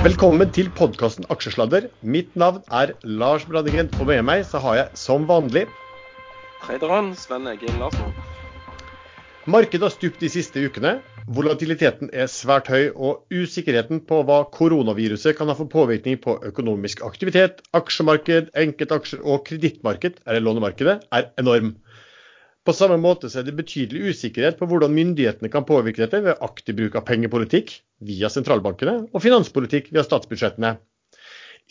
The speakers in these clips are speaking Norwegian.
Velkommen til podkasten Aksjesladder. Mitt navn er Lars Brandegren, og med meg så har jeg som vanlig Traderen Sven Egil Larsen. Markedet har stupt de siste ukene. Volatiliteten er svært høy, og usikkerheten på hva koronaviruset kan ha for påvirkning på økonomisk aktivitet, aksjemarked, enkeltaksjer og kredittmarked, eller lånemarkedet, er enorm. På samme måte er det betydelig usikkerhet på hvordan myndighetene kan påvirke dette ved aktiv bruk av pengepolitikk via sentralbankene og finanspolitikk via statsbudsjettene.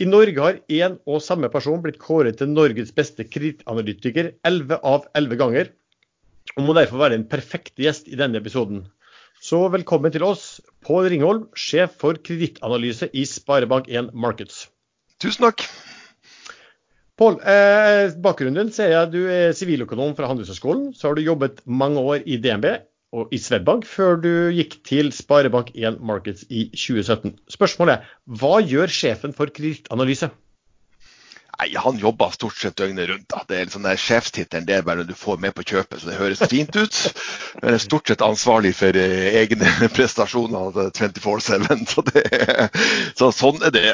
I Norge har én og samme person blitt kåret til Norges beste kredittanalytiker 11 av 11 ganger, og må derfor være en perfekt gjest i denne episoden. Så velkommen til oss, Pål Ringholm, sjef for kredittanalyse i Sparebank1 Markets. Tusen takk. Pål, eh, bakgrunnen din sier jeg du er siviløkonom fra Handelshøyskolen. Så har du jobbet mange år i DNB og i Swedbank før du gikk til Sparebank1 Markets i 2017. Spørsmålet er, hva gjør sjefen for kredittanalyse? Nei, Han jobber stort sett døgnet rundt. da. Det er liksom den Sjefstittelen det er bare du får med på kjøpet, så det høres fint ut. Men er stort sett ansvarlig for eh, egne prestasjoner 24-7. Så, er- så sånn er det.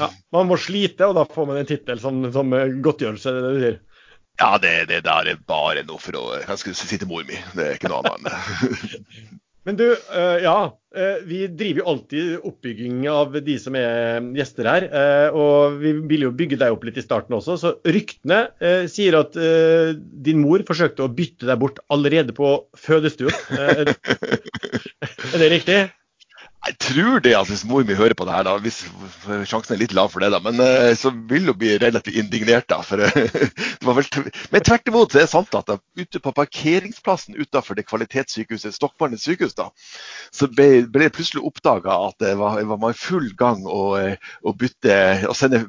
Ja, man må slite, og da får man en tittel som, som godtgjørelse. er det det du sier. Ja, det, det der er bare noe for å Jeg skulle si til mor mi. Det er ikke noe annet. Men du, eh, ja. eh, Vi driver jo alltid oppbygging av de som er gjester her. eh, Og vi ville jo bygge deg opp litt i starten også. Så ryktene sier at din mor forsøkte å bytte deg bort allerede på fødestuen. Er det riktig? Jeg tror det altså, hvis mor mi hører på det her, da, hvis sjansen er litt lav for det, da, men uh, så vil hun bli relativt indignert. da, for uh, det Men tvert imot så er det sant at da, ute på parkeringsplassen utenfor det kvalitetssykehuset Stokmarknes sykehus, da, så ble, det plutselig oppdaga at det var, var i full gang å, eh, å bytte å sende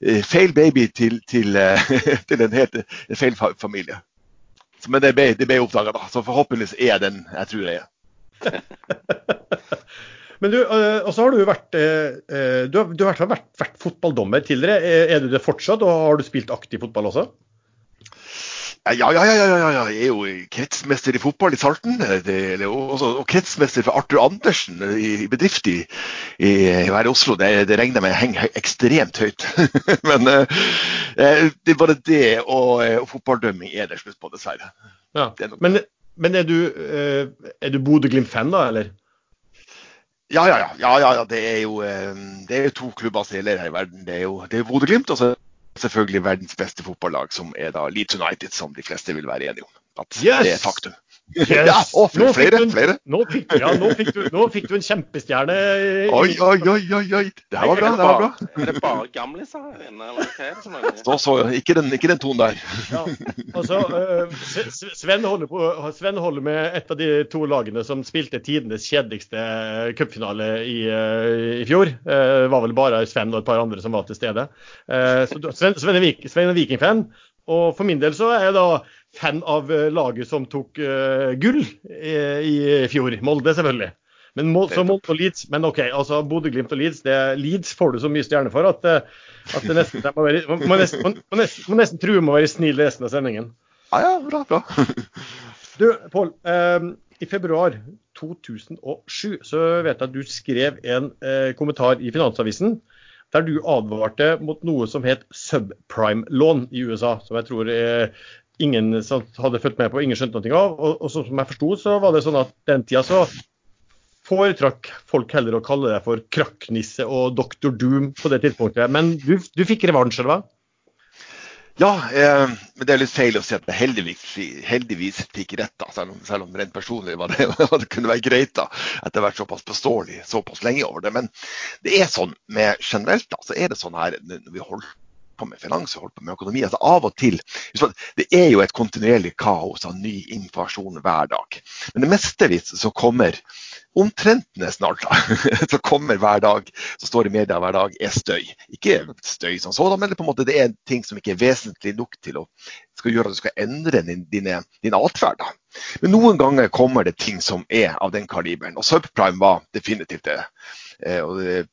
eh, feil baby til, til, til en helt en feil familie. Så, men det ble, det ble oppdaga, da. Så forhåpentligvis er den jeg tror jeg er. Men du, eh, og så har du vært eh, eh, Du har, du har vært, vært fotballdommer tidligere. Er- du det fortsatt, og har du spilt aktiv fotball også? Ja, ja, ja, ja, ja, ja. Jeg er jo kretsmester i fotball i Salten. Det, eller også, og kretsmester for Arthur Andersen i, i bedrift i, i, her i Oslo. Det, det regner med henger ekstremt høyt. Men eh, det er bare det og, og fotballdømming er det slutt på, dessverre. Ja. Er Men, men er du, eh, du Bodø-Glimt-fan, da, eller? Ja, ja, ja. ja, ja, ja. Det, er jo, eh, det er jo to klubber som gjelder her i verden. Det er jo det er Bodø-Glimt og så selvfølgelig verdens beste fotballag, som er da Leeds United, som de fleste vil være enige om. At Yes! det er et faktum. Yes! Ja, og Nå flere, du en- flere. Nå fikk, ja, nå fikk, du, nå fikk du en kjempestjerne. Oi, oi, oi, oi. Det her var bra. det var bra. Er det bare gamliser her inne, eller hva er det for? Så, så, ikke, den, ikke den tonen der. Ja, altså, eh, Sve- Sven, holder på, Sven holder med et av de to lagene som spilte tidenes kjedeligste eh, cupfinale i, uh, i fjor. Uh, Det var vel bare Sven og et par andre som var til stede. Eh, Så Sven, Sven er Vik- Sven er Viking-fan. Og for min del så er jeg da fan av eh, laget som tok uh, gull i, i fjor. Molde, selvfølgelig. Men, Mol- så Molde og Leeds, men OK, altså Bodø-Glimt og Leeds det, Leeds får du så mye stjerne for at, eh, at det nesten, det må, være, må, må, nesten, må, må nesten, må nesten true med å være snill resten av sendingen. Ja, ja, bra, bra. Du, Pål. Eh, I februar 2007 så vet jeg at du skrev en eh, kommentar i Finansavisen der du advarte mot noe som het subprime-lån i USA. Som jeg tror eh, ingen hadde fulgt med på, ingen skjønte noe av. Og, og som jeg forsto, så var det sånn at den tida så foretrakk folk heller å kalle deg for krakknisse og Dr. Doom på det tidspunktet. Men du, du fikk revansj, eller hva? Ja, eh, men det er litt feil å si at jeg heldigvis, heldigvis fikk rett, da, selv, om, selv om rent personlig var det, det kunne være greit da, etter vært såpass påståelig såpass lenge over det. Men det er sånn med generelt, da, så er det sånn her når vi holder på med finans og holder på med økonomi. altså Av og til Det er jo et kontinuerlig kaos av ny informasjon hver dag. Men det meste mestevis så kommer omtrent nesten alt som kommer hver dag, som står i media hver dag, er støy. Ikke støy som sådan, men det, på en måte, det er ting som ikke er vesentlig nok til å skal gjøre at du skal endre din, dine, din atferd. Men noen ganger kommer det ting som er av den kaliberen, og subprime var definitivt det. Eh, og det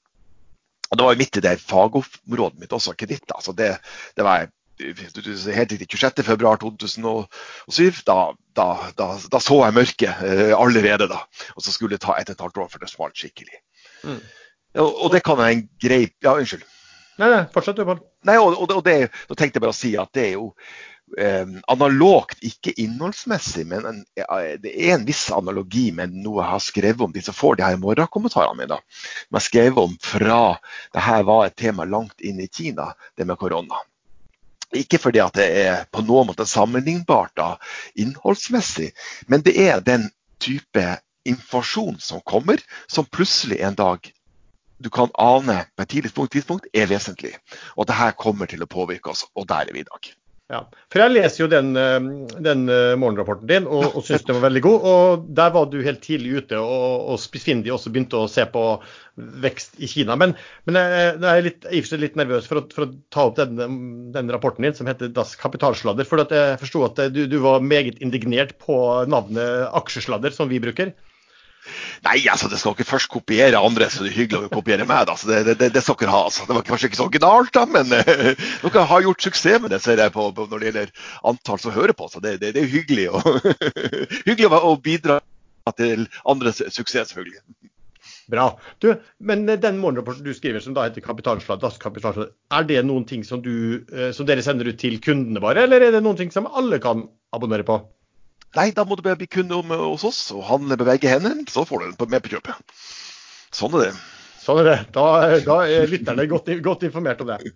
og det var jo midt i det fagområdet mitt også, kreditt. Altså det, det var helt riktig 26.2.2007. Da, da, da, da så jeg mørket eh, allerede da. Og så skulle det ta et og et halvt år før det smalt skikkelig. Mm. Og, og det kan være en grei Ja, unnskyld. Nei, nei, fortsett du, Pål. Nei, og, og, og det, Da tenkte jeg bare å si at det er jo analogt, ikke innholdsmessig, men en, det er en viss analogi med noe jeg har skrevet om de som får de her morgenkommentarene mine. Som jeg skrev om fra det her var et tema langt inn i Kina, det med korona. Ikke fordi at det er på noen måte sammenlignbart da, innholdsmessig, men det er den type informasjon som kommer, som plutselig en dag du kan ane på et tidlig tidspunkt er vesentlig. Og at dette kommer til å påvirke oss, og der er vi i dag. Ja, for Jeg leser jo den, eh, den eh, morgenrapporten din og, og syns den var veldig god. og Der var du helt tidlig ute, og, og Spissfindig også begynte å se på vekst i Kina. Men, men jeg, jeg er litt, litt nervøs for å, for å, ta opp den, den, rapporten din som heter Das Kapitalsladder. For jeg forsto at du, du var meget indignert på navnet aksjesladder, som vi bruker. Nei, altså, det skal ikke først kopiere andre, så det er hyggelig å kopiere meg. da, så Det, det, det skal dere ha. altså. Det var kanskje ikke så originalt, da, men uh, dere har gjort suksess med det ser jeg på, på når det gjelder antall som hører på. så Det, det, er hyggelig, og, hyggelig å, bidra til andres suksess, selvfølgelig. Bra. Du, men den morgenrapporten du skriver som da heter Kapitalslag, er det noen ting som, du, eh, som dere sender ut til kundene bare, eller er det noen ting som alle kan abonnere på? Nei, da må du bli kunde hos oss og handle med begge hendene, så får du den med på kjøpet. Sånn er det. Sånn er det. Da, da er lytterne godt, godt, informert om det.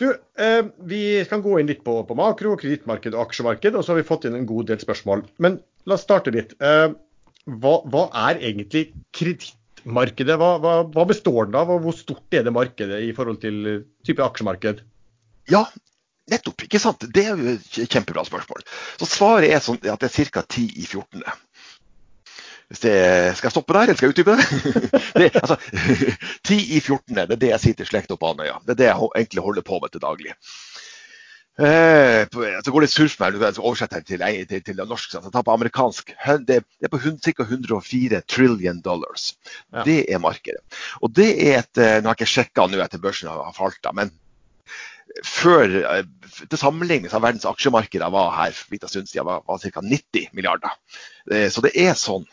Du, eh, Vi kan gå inn litt på, på makro, kredittmarked og aksjemarked, og så har vi fått inn en god del spørsmål. Men la oss starte litt. Eh, hva, hva, er egentlig kredittmarkedet? Hva, hva, hva, består den av, og hvor stort er det markedet i forhold til type aksjemarked? Ja, Nettopp. ikke sant? Det er jo et kjempebra spørsmål. Så Svaret er sånn at det er ca. 10 i 14. Det, skal jeg stoppe der, eller skal jeg utdype det? det altså, 10 i 14. Det er det jeg sier til slekta på Andøya. Det er det jeg egentlig holder på med til daglig. Eh, så går det surf med meg, oversetter til, til, til norsk. Så ta på amerikansk. Det, er på ca. 104 trillion dollars. Ja. Det er markedet. Og det er et eh, Nå har jeg ikke sjekka nå etter børsen har falt, da, men før, eh, til sammenligning av verdens aksjemarkeder var her for en stund siden var, var ca. 90 milliarder. Eh, så det er sånn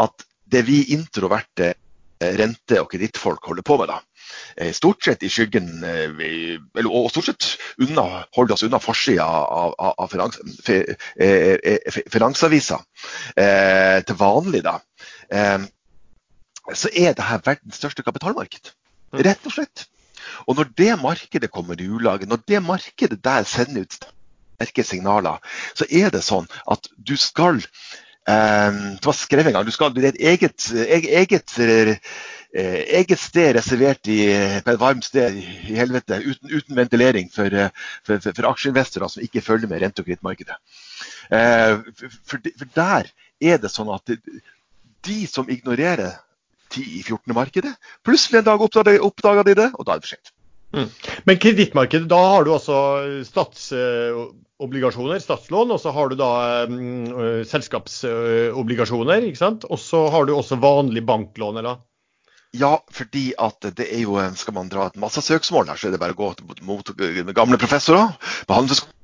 at det vi introverte eh, rente- og kredittfolk holder på med, da, stort sett i skyggen og stort sett unna, holder oss unna forsida av, av, av finans, Finansavisa til vanlig, da, så er dette verdens største kapitalmarked. Mm. Rett og slett. Og når det markedet kommer i ulage, når det markedet der sender ut sterke signaler, så er det sånn at du skal um, Det var skrevet en gang. Du skal, det er et eget, eget, eh, eget sted reservert i, på et varmt sted i helvete uten, uten ventilering for, for, for, for, aksjeinvestorer som ikke følger med rente- og kredittmarkedet. For, for der er det sånn at de som ignorerer 10 i 14. markedet. Plutselig en dag oppdaga de det, og da er det for sent. Mm. Men kredittmarkedet, da har du altså statsobligasjoner, statslån, og så har du da um, selskapsobligasjoner, ikke sant? Og så har du også vanlig banklån, eller? Ja, fordi at det er jo, skal man dra et masse søksmål her, så er det bare å gå mot gamle professorer på Handelshøyskolen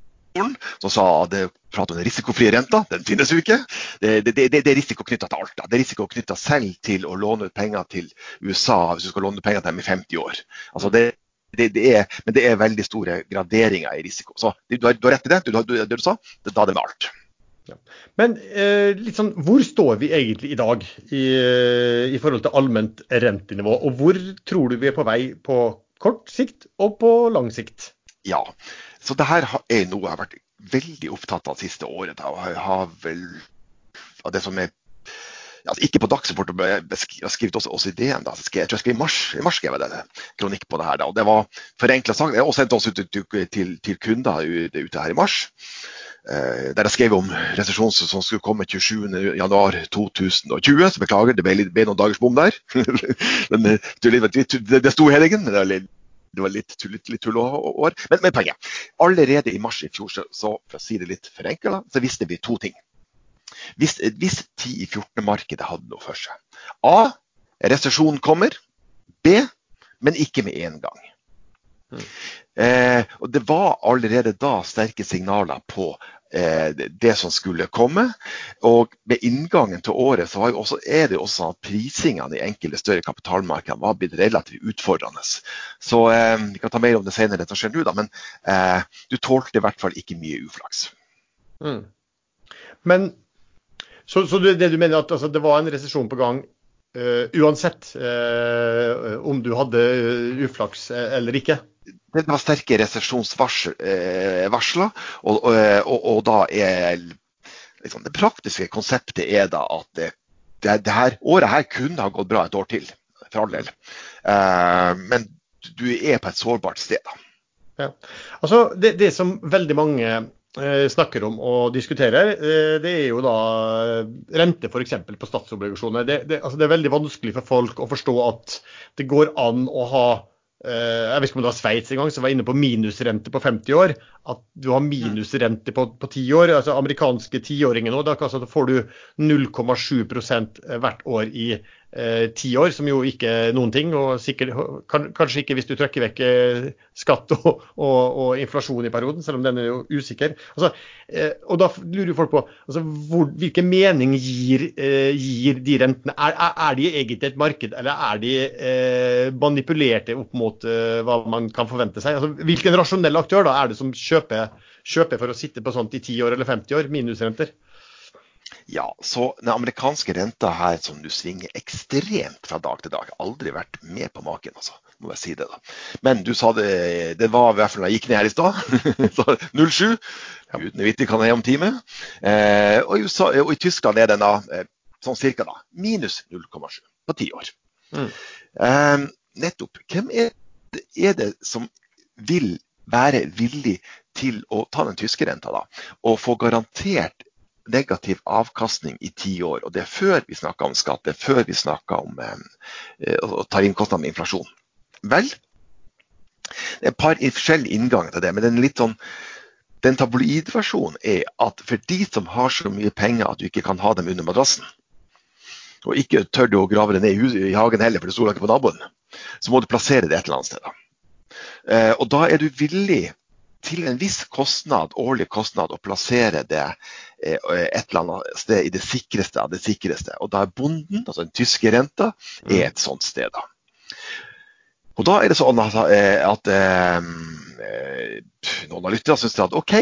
som sa at det prater om den risikofrie renta. Den finnes jo ikke. Det, det, det, det er risiko knytta til alt. Da. Det er risiko knytta selv til å låne ut penger til USA hvis du skal låne penger til dem i 50 år. Altså det, er, men det er veldig store graderinger i risiko. Så du har, du har rett i det, du, du, det du sa. Det, da det med alt. Ja. Men eh, sånn, hvor står vi egentlig i dag i, eh, i forhold til allment rentenivå? Og hvor tror du vi er på vei på kort sikt og på lang sikt? Ja, så det her er noe jeg har vært veldig opptatt av det siste året. Jeg har vel av det som er altså Ikke på Dagsrapporten, men jeg har skrevet også, også DN, Da. Jeg tror jeg skrev i mars, i mars skrev jeg det, kronikk på det her. Da. og Det var forenkla sang. Jeg har også sendt oss ut til, til, kunder ute, ute her i mars. Eh, der jeg skrev om resesjonen som skulle komme 27.1.2020. Så beklager, det ble, ble, noen dagers bom der. men, det, det, det sto i helgen. Det var litt litt, litt, litt tullår. Men, men poenget. Allerede i mars i fjor, så, for å si det litt forenkla, så visste vi to ting. Hvis, hvis 10 i 14.-markedet hadde noe for seg. A. Resesjonen kommer. B. Men ikke med en gang. Eh, og Det var allerede da sterke signaler på eh, det som skulle komme. Og med inngangen til året så også, er det også sånn at prisingene i enkelte større kapitalmarkeder var blitt relativt utfordrende. Så eh, Vi kan ta mer om det senere, det som skjer nå, da, men eh, du tålte i hvert fall ikke mye uflaks. Mm. Men så, så det, du mener at altså, det var en resesjon på gang uh, uansett uh, om du hadde uflaks eller ikke? Det var sterke resesjonsvarsler, og, og, og, og, da er liksom, Det praktiske konseptet er da at det, det, her året her kunne ha gått bra et år til, for all del. Uh, men du er på et sårbart sted. da. Ja. Altså, det, det som veldig mange Eh, snakker om og diskuterer, eh, det er jo da rente f.eks. på statsobligasjoner. Det, det, altså det, er veldig vanskelig for folk å forstå at det går an å ha eh, jeg vet ikke om det var Sveits en gang som var inne på minusrente på 50 år. At du har minusrente på, på 10 år. altså Amerikanske tiåringer nå, da, altså, får du 0,7% hvert år i Eh, ti år, som jo ikke er noen ting. og sikkert, Kanskje ikke hvis du trekker vekk eh, skatt og, og, og, inflasjon i perioden, selv om den er jo usikker. Altså, eh, og Da lurer folk på altså, hvor, hvilken mening gir, gir de rentene. Er, er, de egentlig et marked, eller er de eh, manipulerte opp mot eh, hva man kan forvente seg? Altså, hvilken rasjonell aktør da er det som kjøper, kjøper for å sitte på sånt i 10 år eller 50 år, minusrenter? Ja, så den amerikanske renta her som du svinger ekstremt fra dag til dag. Aldri vært med på maken, altså. Må jeg si det, da. Men du sa det, det var i hvert fall da jeg gikk ned her i stad. 07. uten å vite hva den er om time. Eh, og, USA, og, i Tyskland er den da eh, sånn cirka da, minus 0,7 på ti år. Mm. Eh, nettopp. Hvem er det, er det som vil være villig til å ta den tyske renta da, og få garantert negativ avkastning i ti år. Og det er før vi snakker om skatt, det er før vi snakker om eh, å ta inn kostnader med inflasjon. Vel, det er et par forskjellige innganger til det. men den litt sånn den tabloidversjonen er at for de som har så mye penger at du ikke kan ha dem under madrassen, og ikke tør du å grave det ned i, hagen heller, for det stoler ikke på naboen, så må du plassere det et eller annet sted. Eh, og da er du villig til en viss kostnad, årlig kostnad å plassere det eh, et eller annet sted i det sikreste av det sikreste. Og da er bonden, altså den tyske renta, er et sånt sted. da. Og da er det sånn at, eh, at eh, noen av lytterne syns at OK,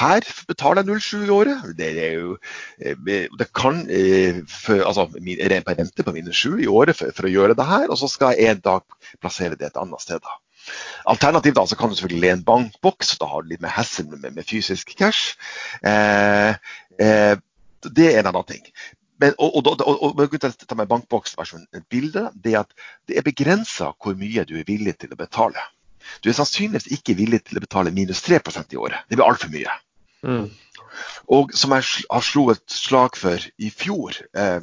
her betaler jeg 0,7 i året. Det er jo eh, det kan for, altså, rente på minus 7 i året for, for, å gjøre det her, og så skal jeg en dag plassere det et annet sted. da. Alternativt da, så kan du selvfølgelig le en bankboks, da har du litt mer hassel med, med, fysisk cash. Eh, eh, det er en annen ting. Men, og, og, og, og, og ta med bankboks et bilde, det er at det er begrensa hvor mye du er villig til å betale. Du er sannsynligvis ikke villig til å betale minus 3% i året. Det blir altfor mye. Mm. Og som jeg har slo et slag for i fjor, eh,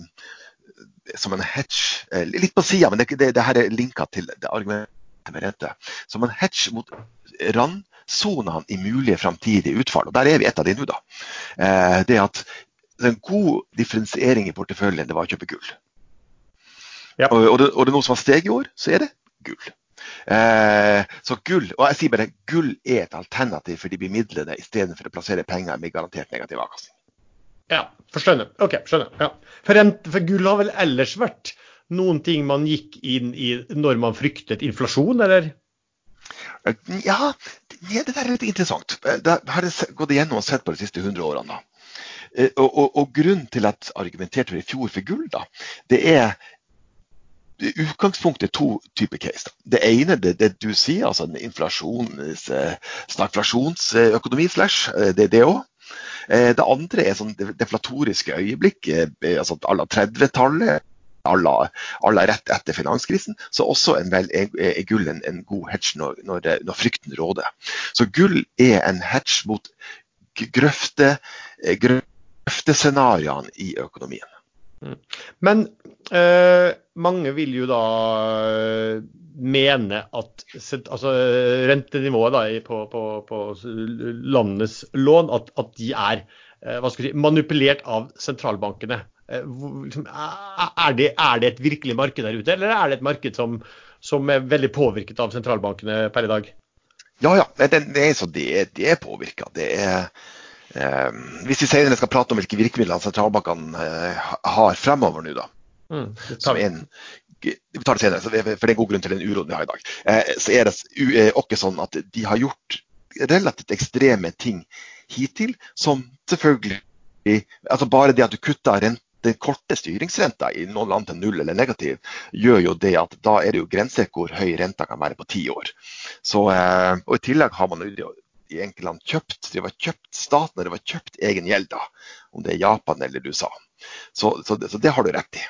som en hedge eh, Litt på sida, men det, det, det, her er linka til det argumentet med rente. Som en hedge mot randsonene i mulige framtidige utfall. Og Der er vi et av de nå, da. Eh, det at en god differensiering i porteføljen, det var å kjøpe gull. Ja. Og, og, det, og det er noe som har steget i år, så er det gull. Eh, så gull, og jeg sier bare gull er et alternativ for de bemidlede istedenfor å plassere penger med garantert negativ avkastning. Ja, forstående. Ok, skjønner. Ja. For, for, gull har vel ellers vært noen ting man gikk inn i når man fryktet inflasjon, eller? Ja, det der er litt interessant. Det har jeg gått igjennom og sett på de siste 100 årene. Eh, og, og, og, grunnen til at argumenterte for i fjor for gull, da, det er utgangspunktet to typer case. Det ene det, det du sier, altså en inflasjons, eh, stagflasjonsøkonomi slash, eh, det er det òg. Det andre er sånn deflatoriske øyeblikk, altså à la 30-tallet alle rett etter finanskrisen, så også vel, er, gull en, en, god hedge når, når, når, frykten råder. Så gull er en hedge mot grøfte, grøftescenarioene i økonomien. Mm. Men eh, mange vil jo da eh, mene at altså, rentenivået da, på, på, på, landets lån at, at de er eh, si, manipulert av sentralbankene. Eh, liksom, er, det, er, det, et virkelig marked der ute, eller er det et marked som, som, er veldig påvirket av sentralbankene per i dag? Ja, ja. Det, det så det, det er påvirka. Det er eh, Hvis vi senere skal prate om hvilke virkemidler sentralbankene eh, har fremover nå, da. Mm, det tar vi. en, vi tar det senere, for det er en god grunn til den uroen vi har i dag. Eh, så er det u- eh, sånn at de har gjort relativt ekstreme ting hittil, som selvfølgelig altså Bare det at du kutter rent, den korte styringsrenta i noen land til null eller negativ, gjør jo det at da er det jo grenser hvor høy renta kan være på ti år. Så, eh, og I tillegg har man i enkelte land kjøpt det var kjøpt staten det var kjøpt egen gjeld, da, om det er Japan eller USA. Så, så, det, så det har du rett i.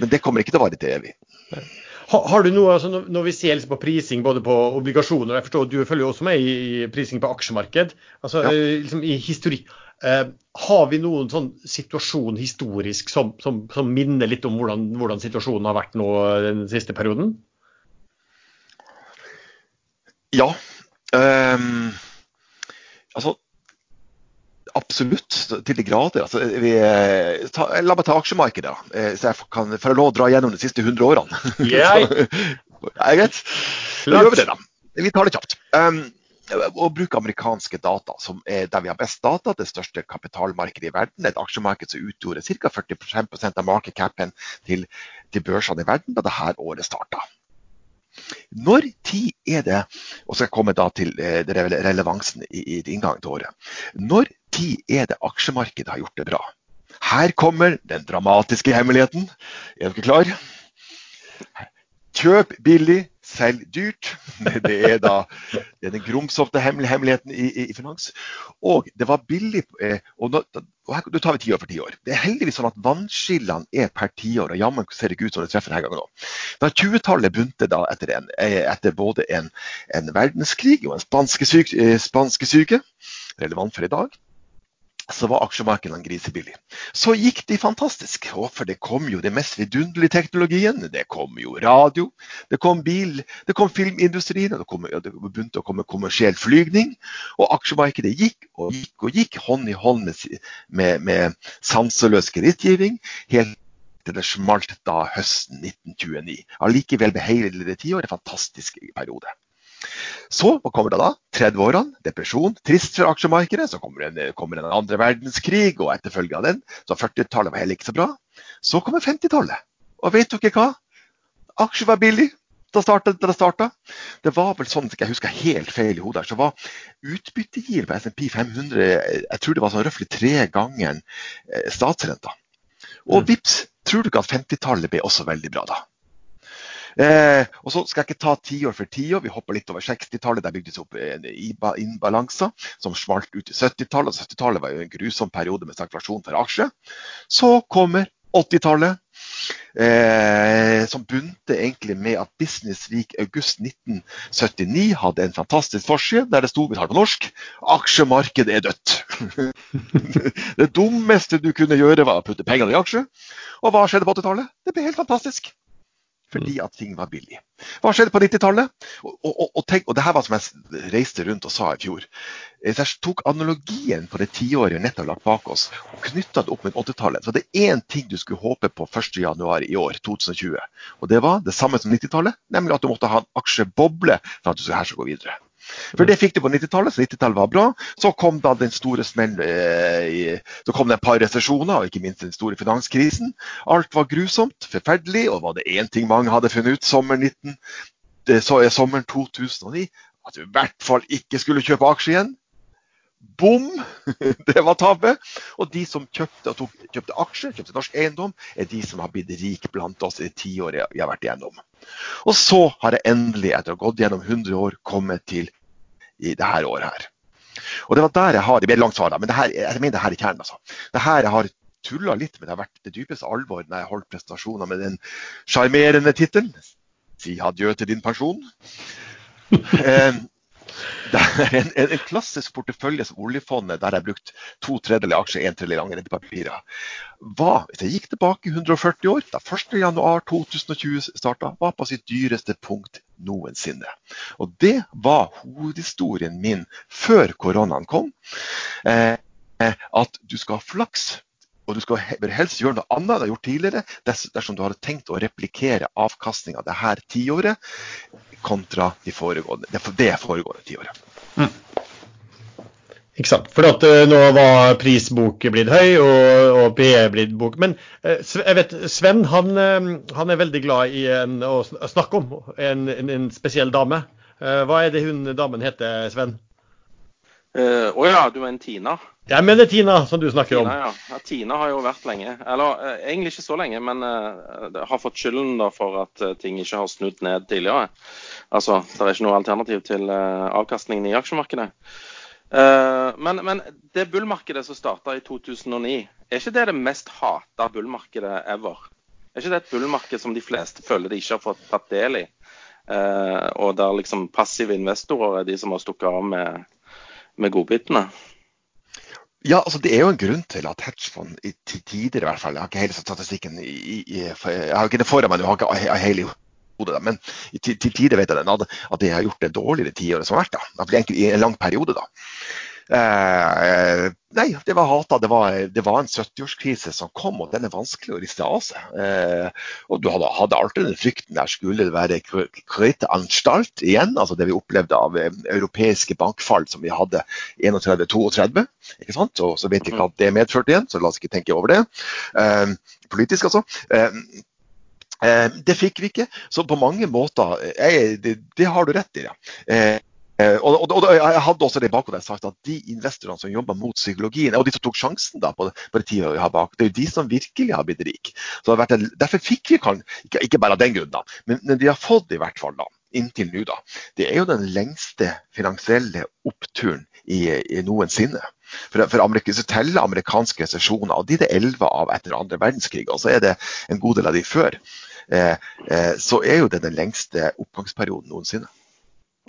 Men det kommer ikke til å vare til evig. Har, har du noe, altså når, vi ser liksom på prising både på obligasjoner Jeg forstår du følger jo også med i, i prising på aksjemarked. altså Ja. eh, liksom i historikk. Eh, har vi noen sånn situasjon historisk som, som, som minner litt om hvordan, hvordan situasjonen har vært nå den siste perioden? Ja. ehm, altså Absolutt, til de grader. Altså, vi, eh, ta, la meg ta aksjemarkedet. Eh, så jeg kan få lov å dra gjennom de siste 100 årene. Yeah. Så, er det greit? Da gjør vi det, da. Vi tar det kjapt. Um, å bruke amerikanske data, som er der vi har best data, det største kapitalmarkedet i verden, et aksjemarked som utgjorde ca. 45% av market capen til, til børsene i verden da dette året starta. Når tid er det, og så komme da til eh, relevansen i, i inngangen til året. Når tid er det aksjemarkedet har gjort det bra? Her kommer den dramatiske hemmeligheten. Er dere klar? Kjøp billig, selg dyrt. Det er da det er den grumsete hemmeligheten i, i, i finans. Og det var billig eh, og nå, og her, tar vi tiår for tiår. Det er heldigvis sånn at vannskillene er per tiår, og jammen ser det ikke ut som det treffer denne gangen òg. Da 20-tallet begynte da etter, en, eh, etter både en, en verdenskrig og en spanskesyke, spanske relevant for i dag, så var aksjemarkedene grisebillig. Så gikk de fantastisk, for det kom jo det mest vidunderlige teknologien. Det kom jo radio, det kom bil, det kom filmindustrien, og det, kom, det begynte å komme kommersiell flygning. Og aksjemarkedet gikk og gikk og gikk hånd i hånd med, med, med sanseløs kredittgiving. helt til det smalt da høsten 1929. Allikevel ble hele tiåret en fantastisk periode. Så hva kommer det da? 30-årene, depresjon, trist for aksjemarkedet. Så kommer en, kommer en andre verdenskrig og etterfølge av den. Så 40-tallet var heller ikke så bra. Så kommer 50-tallet. Og vet dere hva? Aksjer var billig da startet, da det starta. Det var vel sånn, jeg husker helt feil i hodet, så var utbyttegir på SMP 500 jeg tror det var sånn røftlig tre ganger eh, statsrenta. Og vips, tror du ikke at 50-tallet ble også veldig bra da? Eh, og så skal jeg ikke ta tiår for tiår. Vi hopper litt over 60-tallet. Der bygdes opp innbalanser som smalt ut i 70-tallet. 70-tallet var jo en grusom periode med stagflasjon for aksjer. Så kommer 80-tallet. Eh, som begynte egentlig med at Business Week august 1979 hadde en fantastisk forside der det sto vi tar på norsk aksjemarkedet er dødt. det dummeste du kunne gjøre, var å putte pengene i aksjer. Og hva skjedde på 80-tallet? Det ble helt fantastisk. Fordi at ting var billig. Hva skjedde på 90-tallet? Og, og, og, tenk- og det her var som jeg reiste rundt og sa i fjor. Eh, jeg tok analogien på det tiåret vi nettopp har lagt bak oss, og knytta det opp med 80-tallet. Så det er én ting du skulle håpe på 1.1 i år, 2020. Og det var det samme som 90-tallet, nemlig at du måtte ha en aksjeboble for at du skulle her gå videre. For det fikk du på 90-tallet, så 90-tallet var bra. Så kom da den store smellen eh, Så kom det et par resesjoner, og ikke minst den store finanskrisen. Alt var grusomt, forferdelig, og var det én ting mange hadde funnet ut sommeren, 19, det, så, er sommeren 2009, at du i hvert fall ikke skulle kjøpe aksjer igjen. Bom! Det var tabbe. Og de som kjøpte, tok, kjøpte aksjer, kjøpte norsk eiendom, er de som har blitt rik blant oss i det tiåret vi har vært igjennom. Og så har jeg endelig, etter å ha gått gjennom 100 år, kommet til i det her året her. Og det var der jeg har Det blir langt svar, men det her, jeg mener det her i kjernen. altså. Det her jeg har tulla litt med, det har vært det dypeste alvor når jeg holdt prestasjoner med den sjarmerende tittelen 'Si adjø til din pensjon'. Eh, det er en, en, klassisk portefølje som oljefondet, der jeg har brukt to tredjedeler aksjer, en tredjedel lange rentepapirer. Var, hvis jeg gikk tilbake 140 år, da 1.1.2020 starta, var på sitt dyreste punkt noensinne. Og det var hovedhistorien min før koronaen kom. Eh, at du skal ha flaks. Og du skal helst gjøre noe annet enn du har gjort tidligere, dersom du har tenkt å replikere avkastninga det her tiåret. Kontra de foregående, det, det foregående tiåret. Ikke sant. For at uh, nå var prisbok blitt høy, og, og PE blitt bok. Men uh, jeg vet, Sven han, uh, han er veldig glad i en, å snakke om en, en, en spesiell dame. Eh, Hva er det hun damen heter, Sven? Eh, oh ja, du er en Tina? Jeg mener Tina, som du snakker om. Tina, ja. ja. Tina har jo vært lenge. Eller egentlig ikke så lenge, men har fått skylden da for at ting ikke har snudd ned tidligere. Altså, det er ikke noe alternativ til eh, avkastningen i aksjemarkedet. Eh, men, men det bullmarkedet som starta i 2009, er ikke det det mest hata bullmarkedet ever? Er ikke det et bullmarked som de fleste føler de ikke har fått tatt del i? Eh, og der liksom passive investorer er de som har stukket av med, med godbitene? Ja, altså Det er jo en grunn til at hedgefond i tider i hvert fall, Jeg har ikke hele statistikken i, i, jeg har ikke det foran meg, jeg har ikke hele hodet, men til, til tider vet jeg at, at det har gjort det dårligere tiåret som har vært. da, egentlig I en lang periode. da. Eh, nei, det var hata. Det var, det var en 70-årskrise som kom, og den er vanskelig å riste av seg. Eh, og Du hadde, hadde alltid den frykten der skulle det være kreditanstalt igjen, altså det vi opplevde av eh, europeiske bankfall som vi hadde 31-32. ikke sant? Og så vet vi hva det medførte igjen, så la oss ikke tenke over det. Eh, politisk, altså. Eh, Eh, det fikk vi ikke, så på mange måter jeg, det, det har du rett i. Ja. Eh, eh, og, og, og Jeg hadde også det i bakhodet sagt at de investorene som jobber mot psykologien, og de som tok sjansen da på, på det tida vi har bak, det er jo de som virkelig har blitt rike. Derfor fikk vi kan, ikke, ikke bare av den grunn, da, men, men de har fått i hvert fall da, inntil nå. da. Det er jo den lengste finansielle oppturen i, i noensinne. For, for Amerika, så teller amerikanske resesjoner, og de er det elleve av etter andre verdenskrig. Og så er det en god del av de før. Eh, eh, så er jo det den lengste oppgangsperioden noensinne.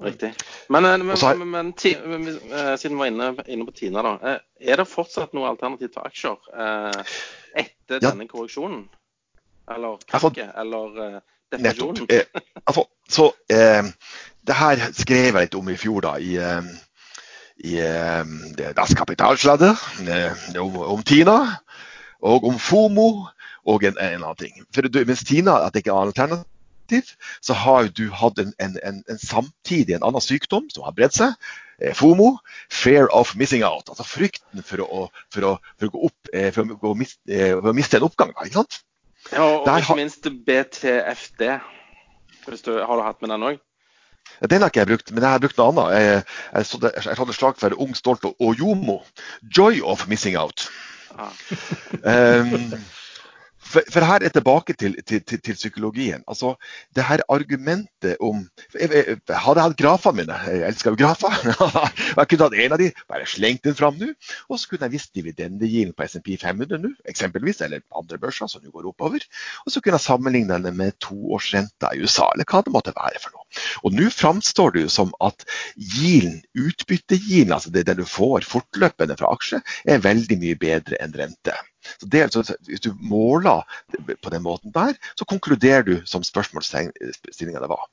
Riktig. Men, eh, men, har- men, men eh, siden vi var inne, inne på Tina, da. eh, Er det fortsatt noe alternativ til aksjer eh, etter Ja. denne korreksjonen? Eller krakket? Eller eh, Nettopp. Eh, altså, så eh, det her skrev jeg litt om i fjor, da. i eh, i eh, Das Kapitalsladder, eh, om, om Tina og om FOMO og en, en annen ting. For du, Mens Tina at det ikke er alternativ, så har du hatt en, en, en, en samtidig en annen sykdom som har bredt seg. Eh, FOMO, fear of missing out. Altså frykten for å, for å, for å gå opp, eh, for å, gå, mis- eh, for å miste en oppgang. ikke sant? Ja, og, og Der ikke har- minst BTFD. Hvis du, har du hatt med den òg? Den har ikke jeg brukt, men jeg har brukt noe annet. Jeg, jeg, så det- jeg hadde slag for Ung, stolt og, og Jomo. Joy of missing out. Ja. Um, for, for her er tilbake til, til, til, til psykologien. Altså, det her argumentet om jeg, jeg, Hadde jeg hatt grafene mine, jeg elsker jo grafer, jeg kunne hatt en av de, bare slengt den fram nå, og så kunne jeg visst dividendegilden på SMP 500 nå, eksempelvis, eller andre børser som jo går oppover. Og så kunne jeg sammenligne den med toårsrenta i USA, eller hva det måtte være for noe. Og nå framstår det jo som at yielden, utbyttegilden, altså det, det du får fortløpende fra aksjer, er veldig mye bedre enn rente. Så det, er altså- hvis du måler på den måten der, så konkluderer du som spørsmålsstillinga det var.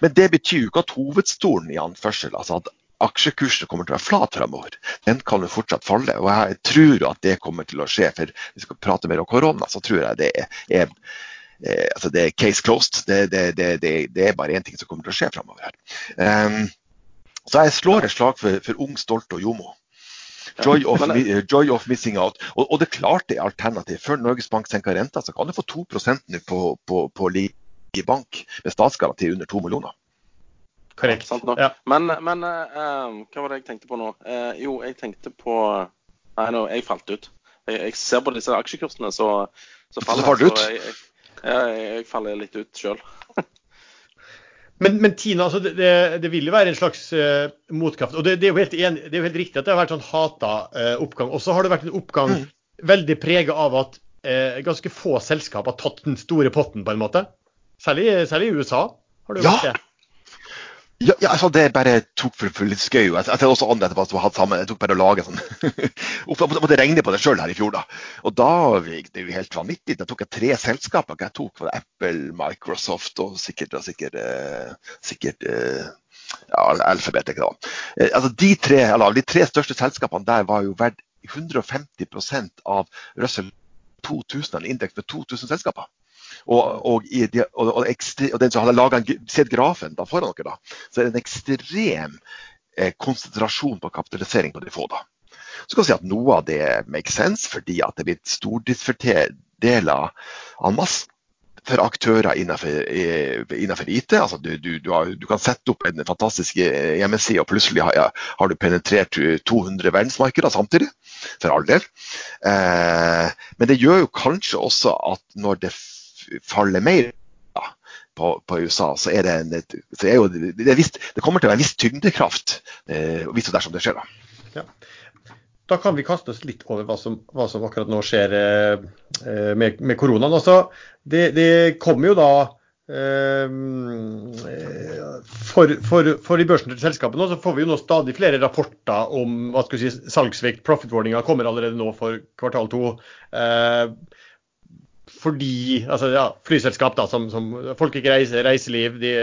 Men det betyr jo ikke at hovedstolen i anførsel, altså at aksjekursen kommer til å være flat fremover, den kan jo fortsatt falle. Og jeg tror at det kommer til å skje. For hvis vi skal prate mer om korona, så tror jeg det er, er eh, altså det er case closed. Det, det, det, det er bare én ting som kommer til å skje fremover her. Um, så jeg slår et slag for, for Ung, Stolt og Jomo. Joy of, Men- joy of missing out. Og, og det er klart det er alternativ. Før Norges Bank senker renta, så kan du få 2% nå på, på, på ligge bank med statsgaranti under 2 millioner. Korrekt. Sant nok. Ja. Men, men eh, eh, hva var det jeg tenkte på nå? Uh, jo, jeg tenkte på Nei, nå, jeg falt ut. Jeg, jeg ser på disse aksjekursene, så, så faller så, du? Så jeg, jeg, jeg, jeg faller litt ut sjøl. Men, men Tina, altså det, det, det vil jo være en slags uh, motkraft. Og det, det, er jo helt en, det er jo helt riktig at det har vært sånn hata uh, oppgang. Og så har det vært en oppgang Mm. veldig prega av at uh, ganske få selskap har tatt den store potten, på en måte. Særlig, særlig i USA. har det jo Ja. vært det. Ja, ja altså det bare tok for, for litt skøy. Jeg, jeg ser også andre etterpå som har hatt sammen. Jeg tok bare å lage sånn Jeg måtte regne på det sjøl her i fjor, da. Og da det er jo helt vanvittig. Da tok jeg tre selskaper. Jeg tok var det Apple, Microsoft og sikkert, og sikkert, eh, sikkert eh, ja, Alphabet. Ikke da. Eh, altså de, tre, eller, de tre største selskapene der var jo verdt 150% av Russell 2000, en indeks med 2000 selskaper. Og, og, i, og, og, ekstre, og den som hadde laget, sett grafen da foran dere, da, så er det en ekstrem eh, konsentrasjon på kapitalisering på de få. da. Så kan vi si at Noe av det makes sense fordi at det er blitt stordriftsfordeler en masse for aktører innenfor, innenfor IT. Altså du, du, du, har, du, kan sette opp en fantastisk hjemmeside, og plutselig har, har du penetrert 200 verdensmarkeder samtidig. For all del. Eh, men det gjør jo kanskje også at når det faller mer på, på, USA, så er det, en, så er jo, det, er vist, det, kommer til å være en viss tyngdekraft eh, hvis og dersom det skjer. da. Ja. Da kan vi kaste oss litt over hva som, hva som akkurat nå skjer eh, med, med, koronaen. Altså, det, det kommer jo da eh, for, for, for, de børsnoterte selskapene så får vi jo nå stadig flere rapporter om hva skal vi si, salgsvekt. Profit-warninga kommer allerede nå for kvartal to. Eh, fordi altså, ja, Flyselskap da, som, som folk ikke reiser, reiseliv, det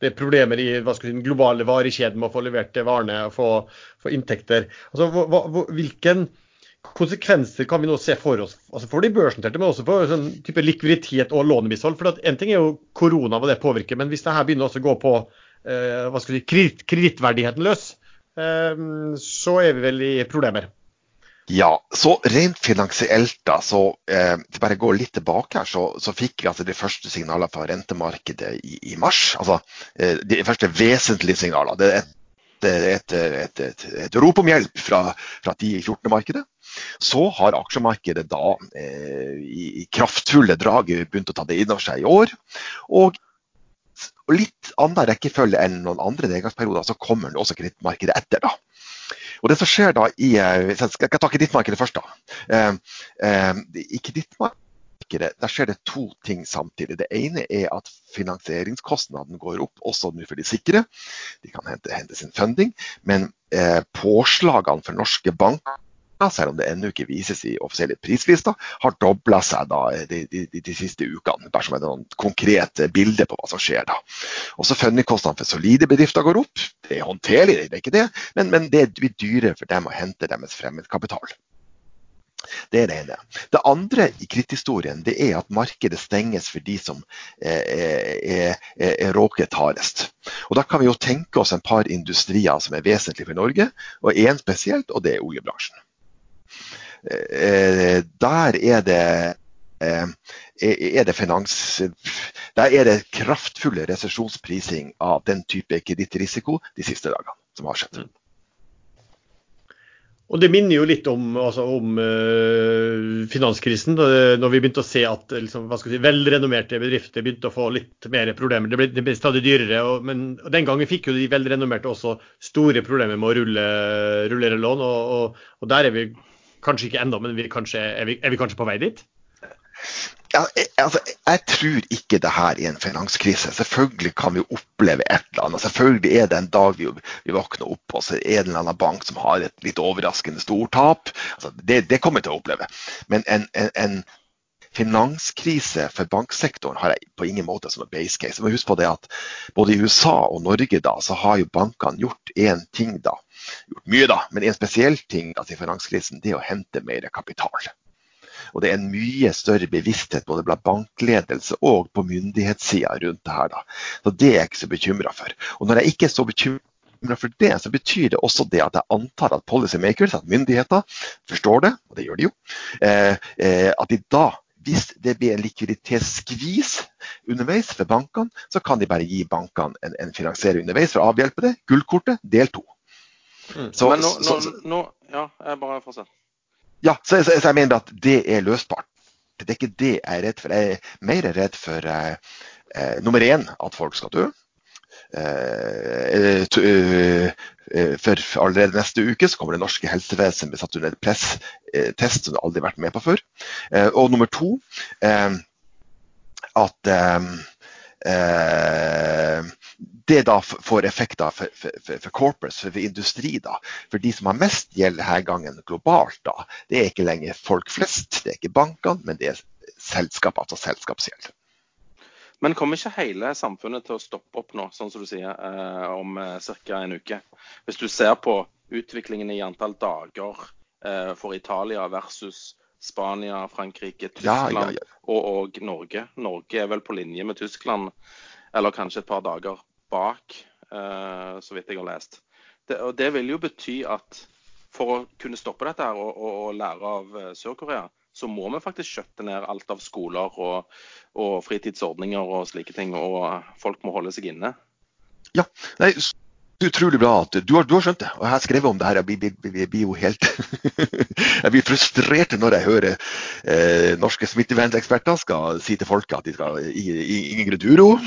de er problemer i hva skal si, den globale varekjeden med å få levert varene og få, få inntekter. Altså, hva, hva, hvilken konsekvenser kan vi nå se for oss altså for de børsnoterte, men også for sånn type likviditet og lånemishold? For En ting er jo korona, hva det påvirker, men hvis det her begynner også å gå på eh, hva skal si, kredittverdigheten løs, eh, så er vi vel i problemer. Ja, så rent finansielt, da, så eh, bare gå litt tilbake her, så, så fikk vi altså de første signalene fra rentemarkedet i, i mars. Altså eh, de første vesentlige signalene. Det er et, et, et, et, rop om hjelp fra, fra 10-14-markedet. Så har aksjemarkedet da eh, i kraftfulle drag begynt å ta det inn over seg i år. Og litt annen rekkefølge enn noen andre nedgangsperioder, så kommer også kredittmarkedet etter. da. Og det som skjer da i eh, Jeg skal ta kredittmarkedet først. da. Eh, eh, I kredittmarkedet der skjer det to ting samtidig. Det ene er at finansieringskostnaden går opp, også nå for de sikre. De kan hente, hente sin funding. Men påslagene for norske banker selv om det ennå ikke vises i offisielle prislister, har dobla seg da de, de, de, de, siste ukene. Bare som et sånn konkret bilde på hva som skjer da. Også Fundingkostnadene for solide bedrifter går opp. Det er håndterlig, det er ikke det, men, men det blir dyrere for dem å hente deres fremmedkapital. Det er det ene. Det andre i kritthistorien det er at markedet stenges for de som er, er, er, er råket hardest. Og Da kan vi jo tenke oss en par industrier som er vesentlige for Norge, og én spesielt, og det er oljebransjen. Eh, der er det eh, er det finans... Der er det kraftfulle resesjonsprising av den type kredittrisiko de siste dagene som har skjedd. Og Det minner jo litt om, altså, om uh, finanskrisen, når vi begynte å se at liksom, si, velrenommerte bedrifter begynte å få litt mer problemer. Det ble, det ble stadig dyrere. Og, men og Den gangen fikk jo de velrenommerte også store problemer med å rulle, rullere lån. Og, og der er vi Kanskje ikke ennå, men vi kanskje, er, vi, er, vi, kanskje på vei dit? Ja, jeg, altså, jeg tror ikke det her er en finanskrise. Selvfølgelig kan vi oppleve et eller annet. Selvfølgelig er det en dag vi, vi våkner opp og så er det en eller annen bank som har et litt overraskende stort tap. Altså, det, det, kommer vi til å oppleve. Men en, en, en finanskrise for banksektoren har jeg på ingen måte som en base case. Men husk på det at både i USA og Norge da, så har jo bankene gjort én ting da gjort mye, da, men en spesiell ting da, til finanskrisen det er å hente mer kapital. Og Det er en mye større bevissthet både blant bankledelse og på myndighetssida rundt det her. Da. Så Det er jeg ikke så bekymra for. Og Når jeg ikke er så bekymra for det, så betyr det også det at jeg antar at policymakers, at myndigheter, forstår det, og det gjør de jo, eh, eh, at de da hvis det blir en likviditetsskvis underveis for bankene, så kan de bare gi bankene en, en finansiering underveis for å avhjelpe det. Gullkortet del to. Mm. Så, Men nå, nå, så, nå, Ja, jeg bare fortsett. Ja, så, så, jeg mener at det er løsbart. Det er ikke det jeg er redd for. Jeg er mer redd for eh, eh, nummer én at folk skal dø. Eh, to, eh, eh, for allerede neste uke så kommer det norske helsevesenet bli satt under et presstest som det aldri har vært med på før. Eh, og nummer to at det da får effekter for, for, for, corporates, for, industri. da. For de som har mest gjeld denne gangen globalt, da, det er ikke lenger folk flest. Det er ikke bankene, men det er selskap, altså selskapsgjeld. Men kommer ikke hele samfunnet til å stoppe opp nå, sånn som du sier, eh, om eh, ca. en uke? Hvis du ser på utviklingen i antall dager eh, for Italia versus Spania, Frankrike, Tyskland ja, ja. Og, og Norge. Norge er vel på linje med Tyskland, eller kanskje et par dager bak, uh, så vidt jeg har lest. Det, og det vil jo bety at for å kunne stoppe dette her og, og, og lære av eh, Sør-Korea, så må vi faktisk skjøtte ned alt av skoler og, og fritidsordninger og slike ting. Og folk må holde seg inne. Ja, nei, utrolig bra at du har, du har skjønt det. Og jeg har skrevet om det her. Jeg blir, blir, blir, jo helt Jeg blir frustrert når jeg hører eh, norske smitteverneksperter skal si til folket at de skal i, i, ingen grunn.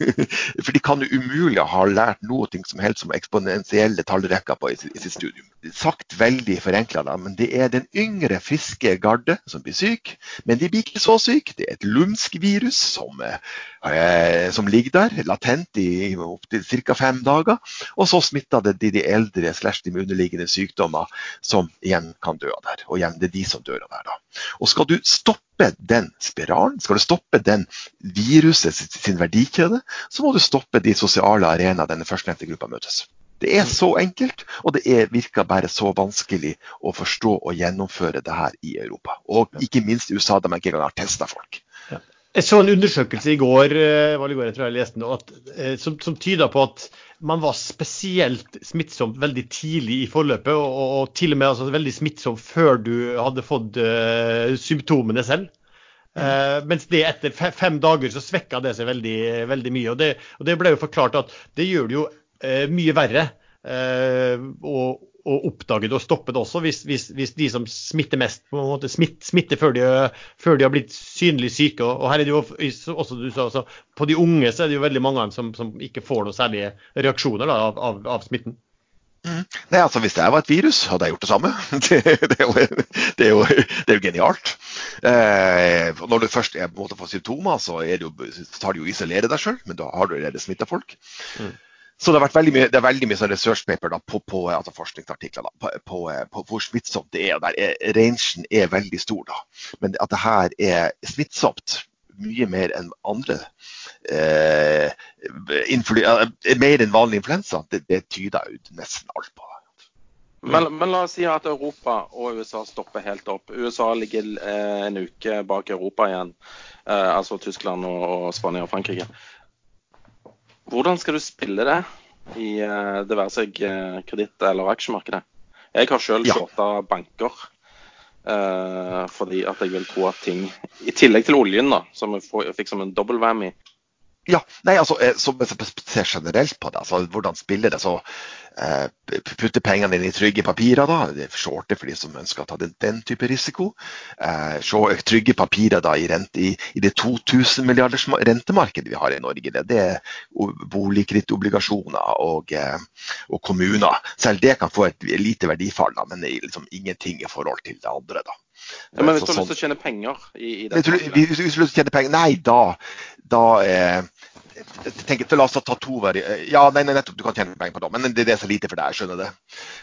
For de kan jo umulig ha lært noe som helst om eksponentielle tallrekker på i, i sitt studium. Sagt veldig forenkla, men det er den yngre, friske garde som blir syk. Men de blir ikke så syke. Det er et lumsk virus som, eh, som ligger der, latent i opptil ca. fem dager. Og så smitter det de, de eldre slash de med underliggende sykdommer, som igjen kan dø av det. her. Og igjen, det er de som dør av det. her da. Og skal du stoppe den spiralen, skal du stoppe den viruset sin- verdikjede, så må du stoppe de sosiale arenaene denne førstnevnte gruppa møtes. Det er så enkelt, og det er, virker bare så vanskelig å forstå og gjennomføre det her i Europa. Og ikke minst i USA, der man ikke engang har testa folk. Jeg så en undersøkelse i går, eh, var det i går jeg tror jeg leste at, eh, som, som tyda på at man var spesielt smittsomt veldig tidlig i forløpet, og, og, og til og med altså, veldig smittsom før du hadde fått uh, symptomene selv. Uh, mens det etter fem dager så svekka det seg veldig, veldig mye. Og det, og det ble jo forklart at det gjør det jo uh, mye verre Uh, å, å oppdage det og stoppe det også, hvis, hvis, hvis de som smitter mest, på en måte smitt, smitter før de, før de har blitt synlig syke. Og, og her er det jo også, du sa, altså, På de unge så er det jo veldig mange av dem som, som ikke får noen særlige reaksjoner da, av, av, av smitten. Nei, altså Hvis jeg var et virus, hadde jeg gjort det samme. Det, det, er, jo, det, er, jo, det er jo genialt. Eh, når du først er på en måte får symptomer, så, er det jo, så tar du jo isolere deg sjøl, men da har du allerede smitta folk. Mm. Så det, har vært veldig mye, det er veldig mye sånn research paper da, på, på altså forskningsartikler da, på, på, på hvor smittsomt det er. og der er, Rangen er veldig stor. da. Men at det her er smittsomt mye mer enn andre eh, eh, Mer enn vanlig influensa, det, det tyder jo nesten alt på. Men, men la oss si at Europa og USA stopper helt opp. USA ligger eh, en uke bak Europa igjen. Eh, altså Tyskland og, og Spania og Frankrike. Hvordan skal du spille det i eh, det være seg eh, kreditt- eller aksjemarkedet? Jeg har sjøl Ja. shorta banker. Eh, fordi at jeg vil tro at ting I tillegg til oljen, da, som jeg, jeg fikk som en dobbel whammy. Ja, nei, altså, eh, jeg ser generelt på det, altså, hvordan spiller det, så eh, putte pengene inn i trygge papirer. da, Shorte for de som ønsker å ta den, den type risiko. Eh, se trygge papirer da i, rente, i, i det 2000 milliarders rentemarkedet vi har i Norge. Det, det er boligkredittobligasjoner og, eh, og kommuner. Selv det kan få et lite verdifall, da, men liksom ingenting i forhold til det andre. da. Ja, men hvis du har sånn- lyst til å tjene penger i, i dette hvis hvis du har lyst til å tjene penger Nei, da, da eh, jeg tenker, La oss ta to vari... Ja, nei, nei, nettopp, du kan tjene penger på det, men det er så lite for deg. Skjønner det.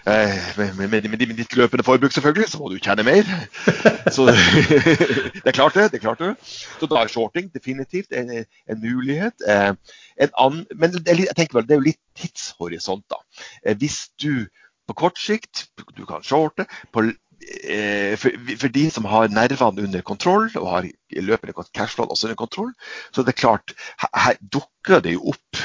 Eh, med, med, med, ditt løpende forbruk, selvfølgelig, så må du tjene mer. Så Det er klart, det. det er klart det. Så da er shorting definitivt en, en mulighet. Eh, en annen, men det jeg tenker vel, det er jo litt tidshorisont, da. Eh, hvis du på kort sikt du kan shorte på eh, for, for de som har nervene under kontroll og har løpende cashflow også under kontroll, så er det klart, her, dukker det jo opp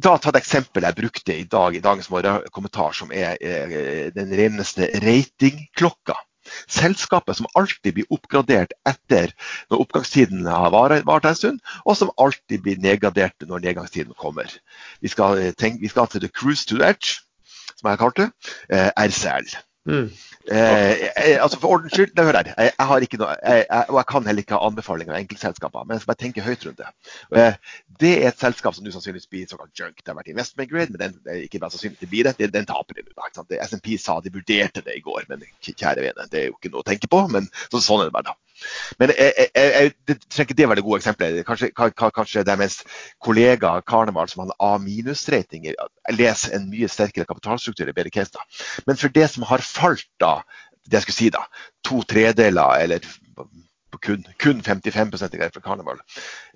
Da ta et eksempel jeg brukte i dag i dagens morgen, kommentar, som er eh, den reneste ratingklokka. Selskapet som alltid blir oppgradert etter når oppgangstiden har vart en stund, og som alltid blir nedgradert når nedgangstiden kommer. Vi skal, eh, tenke, vi skal til the cruise to the edge, som jeg har kalt det, eh, RCL. Mm. Eh, eh, altså For ordens skyld, hør her. jeg. Jeg, har ikke noe, jeg, og jeg kan heller ikke ha anbefalinger av enkeltselskaper, men jeg skal bare tenke høyt rundt det. Eh, det er et selskap som nå sannsynligvis blir såkalt junk. Det har vært investment grade, men den, er ikke sannsynlig det blir det. Den, den taper de nå. SMP sa de vurderte det i går, men kjære vene, det er jo ikke noe å tenke på. Men så, sånn er det bare, da. Men jeg, jeg, jeg, det trenger ikke det være det gode eksempelet. Kanskje, ka- ka- kanskje deres kollega Karneval som har A-minus-rating, leser en mye sterkere kapitalstruktur i bedre case. da. Men for det som har falt, da, det jeg skulle si da, to tredeler eller kun, kun 55% er for Carnival,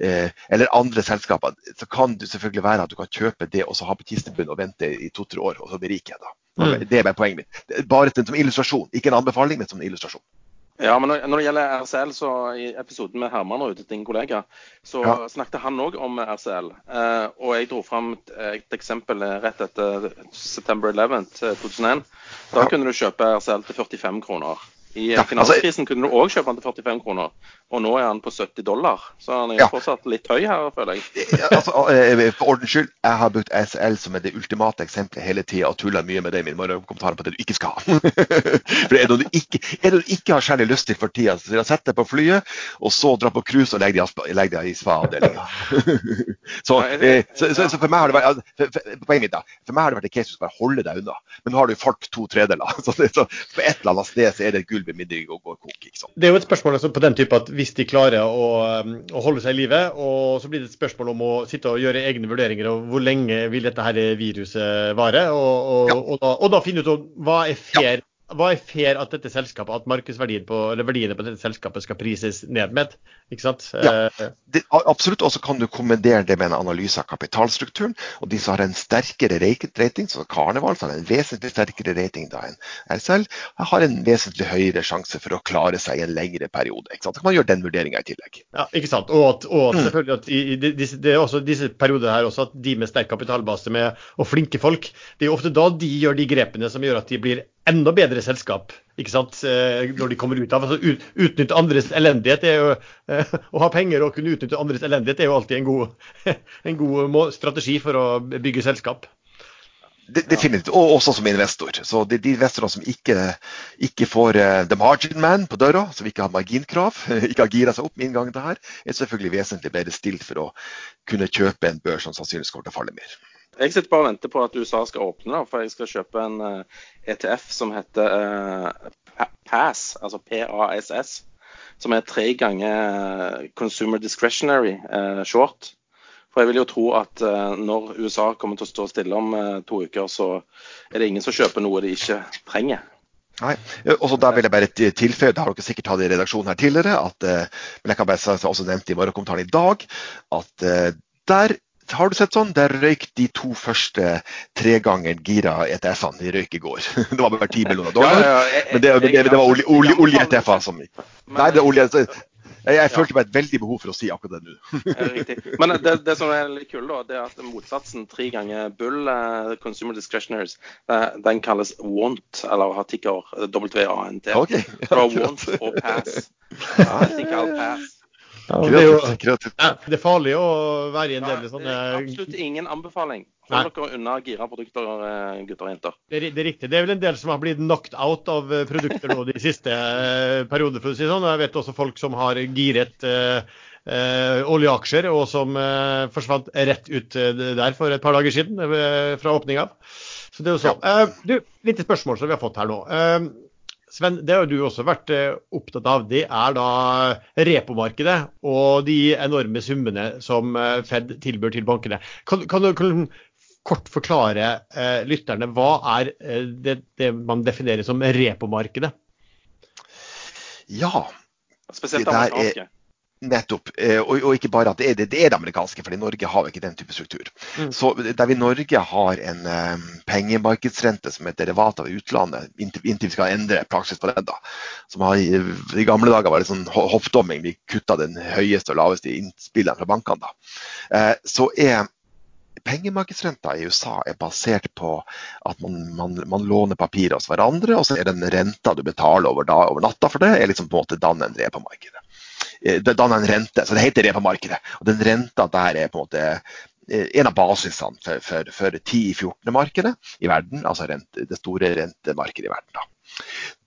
eh, eller andre selskaper, så kan det selvfølgelig være at du kan kjøpe det og så ha på kistebunnen og vente i to-tre år, og så bli rik igjen. da. Mm. Det er bare poenget mitt. Bare som illustrasjon, ikke en anbefaling, men som en illustrasjon. Ja, men når, det gjelder RCL, så i episoden med Herman Ruud, din kollega, så Ja. snakket han òg om RCL. Eh, og jeg dro fram et, eksempel rett etter September 11. 2001. Da Ja. kunne du kjøpe RCL til 45 kroner. I altså- finanskrisen kunne du òg kjøpe den til 45 kroner, og nå er han på 70 dollar. Så han er Ja. fortsatt litt høy her, føler jeg. Ja, altså, eh, for ordens skyld, jeg har brukt SL som er det ultimate eksempelet hele tida og tulla mye med det i mine kommentarer på det du ikke skal ha. For er det noe du ikke, er det du ikke har særlig lyst til for tida, så vil jeg sette deg på flyet, og så dra på cruise og legge deg i deg spa-avdelinga. så, eh, så, så, så for meg har det vært for, Poenget mitt da, for meg har det vært et case du skal bare holde deg unna. Men nå har du fart to tredeler. Så, det, så på et eller annet sted så er det et gulv i middag og ikke sant? Det er jo et spørsmål altså, på den type at hvis de klarer å, um, å holde seg i live, og så blir det et spørsmål om å sitte og gjøre egne vurderinger og hvor lenge vil dette her viruset vare, og, og, Ja. og, da, og da finne ut hva er fair. Hva er fair at dette selskapet, at markedsverdiene på, på dette selskapet skal prises ned med? Ikke sant? Ja. Eh, det, absolutt, og så kan du kommendere det med en analyse av kapitalstrukturen. og De som har en sterkere rating, så Karneval, som har en vesentlig sterkere rating da enn RSL, har en vesentlig høyere sjanse for å klare seg i en lengre periode. ikke sant? Så kan man gjøre den vurderinga i tillegg. Ja, ikke sant. Og at, og Mm. at selvfølgelig at i, disse, det er også disse perioder her også at de med sterk kapitalbase med, og flinke folk, det er jo ofte da de gjør de grepene som gjør at de blir enda bedre selskap. ikke sant, eh, Når de kommer ut av altså ut, Utnytte andres elendighet er jo eh, Å ha penger og kunne utnytte andres elendighet er jo alltid en god, en god strategi for å bygge selskap. Det, definitivt, og også som investor. Så de, de investorene som ikke, ikke får eh, the margin man på døra, som ikke har marginkrav, ikke har gira seg opp med inngangen til her, er selvfølgelig vesentlig bedre stilt for å kunne kjøpe en børs som sannsynligvis kommer til å falle mer. Jeg sitter bare og venter på at USA skal åpne, for jeg skal kjøpe en eh, ETF som heter eh, Pa- PASS, altså PASS, som er tre ganger eh, Consumer Discretionary short. For jeg vil jo tro at når USA kommer til å stå stille om to uker, så er det ingen som kjøper noe de ikke trenger. Nei, og så der vil jeg bare til- tilføye, det har dere sikkert hatt i redaksjonen her tidligere, at, men jeg kan bare også nevnte i morgenkommentaren i dag, at der har du sett sånn, der røyk de to første tre ganger gira ETF-ene. De røyk i går. Det var bare 10 millioner dollar. Men det, det, det var olje-ETF-er olje-ETF-er som Nei, det er olje... Jeg, jeg følte meg et veldig behov for å si akkurat det nå. Riktig. Men det, det som er litt kult, da, det er at motsatsen, tre ganger bull, eh, consumer discretionaries, eh, den kalles want, eller har ticker WANT. Ok, Fra ja, want og pass. Ja, pass. Ja, det, er jo, ja, det er farlig å være i en del det sånne absolutt ingen anbefaling. Hold dere unna gira produkter, eh, gutter og jenter. Det er, det er riktig. Det er vel en del som har blitt knocked out av eh, produkter nå de siste periodene. perioder, for å si sånn. Jeg vet også folk som har giret eh, eh, oljeaksjer, og som eh, forsvant rett ut eh, der for et par dager siden eh, fra åpninga. Så det er jo sånn. Eh, du, lite spørsmål som vi har fått her nå. Eh, Sven, det har du også vært eh, opptatt av. Det er da repomarkedet og de enorme summene som eh, Fed tilbyr til bankene. Kan, kan du kan kort forklare eh, lytterne hva er eh, det, det man definerer som repomarkedet? Ja, Spesielt Det der er- amerikanske. Nettopp. Eh, Og, og ikke bare at det er det, det er det amerikanske, for i Norge har vi ikke den type struktur. Mm. Så Der vi i Norge har en eh, pengemarkedsrente som er et derivat av utlandet, inntil, inntil vi skal endre praksis på den, da, som har i, gamle dager var det sånn ho- hoppdomming, vi kutta den høyeste og laveste innspillene fra bankene, da. Eh, så er pengemarkedsrenta i USA er basert på at man, man, man låner papirer hos hverandre, og så er den renta du betaler over, da, over natta for det, er liksom på en måte danne på repomarkedet. Eh, Det danner en rente, så det heter repomarkedet. Og den renta der er på en måte eh, en av basisene for, for, for 10-14-markedet i verden, altså rente, det store rentemarkedet i verden. Da.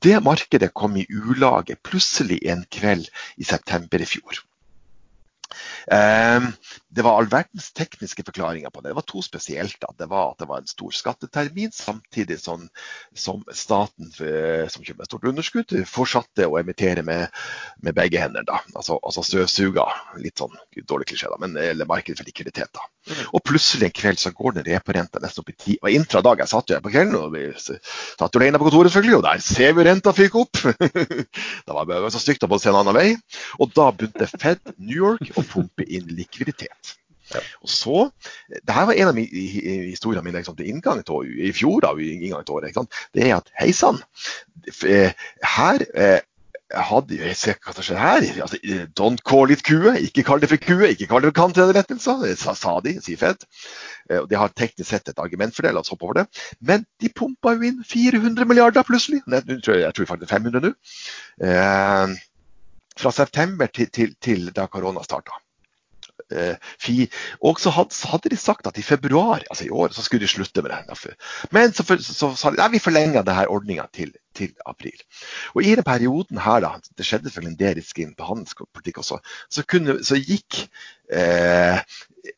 Det markedet kom i ulage plutselig en kveld i september i fjor. Ehm, det var all verdens tekniske forklaringer på det. Det var to spesielt. Da. Det var at det var en stor skattetermin, samtidig som, som staten eh, som kjøper med stort underskudd, fortsatte å emittere med, med begge hender. Da. Altså, altså støvsuga, litt sånn dårlig klisjé, da, men eller markedet for likviditet. Da. Og plutselig en kveld så går den reporenta nesten opp i ti. Og intradag, jeg satt jo her på kvelden og vi satt jo alene på kontoret, selvfølgelig, og der ser vi renta fyke opp. da var bare så stygt å se en annen vei. Og da begynte Fed New York å pumpe inn likviditet. Og så, det her var en av mi- historiene mine liksom, til inngang til i fjor. da, i inngang til året? Det er at hei sann, eh, her eh, hadde jo Se hva som skjer her. Altså, don't call it kue. Ikke kall det for kue. Ikke kall det for kantrettelser, sa, sa de, sier Fed. De har teknisk sett et argument for det, la oss hoppe over det. Men de pumpa jo inn 400 milliarder plutselig. Jeg tror, jeg tror faktisk 500 nå. Eh, fra september til, til, til da korona starta. Eh, og så hadde, de sagt at i februar, altså i år, så skulle de slutte med det. Men så, sa de at vi forlenga denne ordninga til, til, april. Og i den perioden her, da, det skjedde selvfølgelig en del derisk på handelspolitikk også, så, kunne, så gikk eh,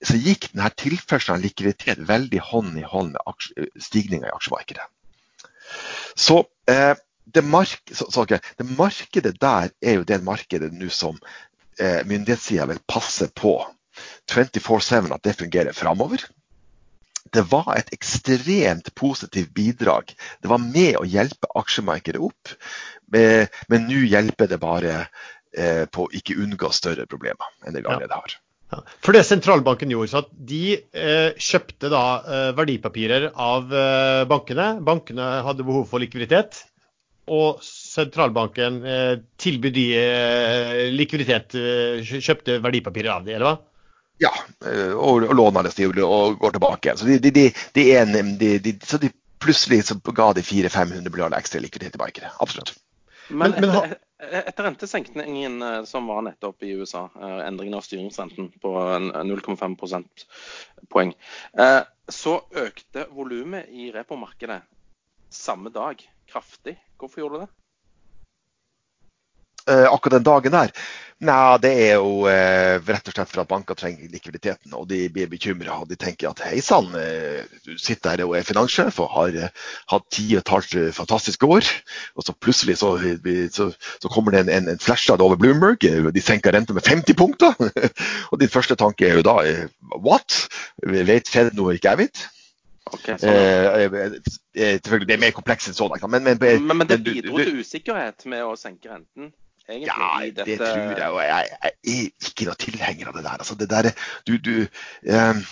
så gikk denne tilførselen av likviditet veldig hånd i hånd med stigninga i aksjemarkedet. Så, eh, det, mark så, så okay, det, markedet der er jo det markedet nå som eh, myndighetssida vil passe på 24-7 at det fungerer framover. Det var et ekstremt positivt bidrag. Det var med å hjelpe aksjemarkedet opp, men nå hjelper det bare eh, på å ikke unngå større problemer enn det allerede har. For det sentralbanken gjorde, så at de eh, kjøpte da eh, verdipapirer av eh, bankene. Bankene hadde behov for likviditet. Og sentralbanken eh, tilbød de eh, likviditet, kjøpte verdipapirer av de, eller hva? Ja, eh, og, og låner det stivelig og går tilbake. Så de, de, de, en, så de plutselig så ga de 400-500 milliarder ekstra likviditet i markedet. Absolutt. Men, men etter, etter rentesenkningen eh, som var nettopp i USA, eh, endringen av styringsrenten på 0,5 prosentpoeng, så økte volumet i repomarkedet samme dag kraftig. Hvorfor gjorde det det? akkurat den dagen der? Nei, det er jo eh, rett og slett for at banker trenger likviditeten. Og de blir bekymra. Og de tenker at hei sann, eh, du sitter her og er finanssjef og har eh, hatt ti og et halvt eh, fantastiske år. Og så plutselig så, så, så kommer det en, en, en flashad over Bloomberg. Eh, de senker renta med 50 punkter. og din første tanke er jo da what? Vet Fed noe ikke jeg vet? Okay, sånn. eh, selvfølgelig, det er mer komplekst enn sånn. Men, men, men, men, det bidro til usikkerhet med å senke renten? egentlig? Ja, det dette... tror jeg. Og jeg, jeg, er ikke noe tilhenger av det der. Altså, det der du, du um,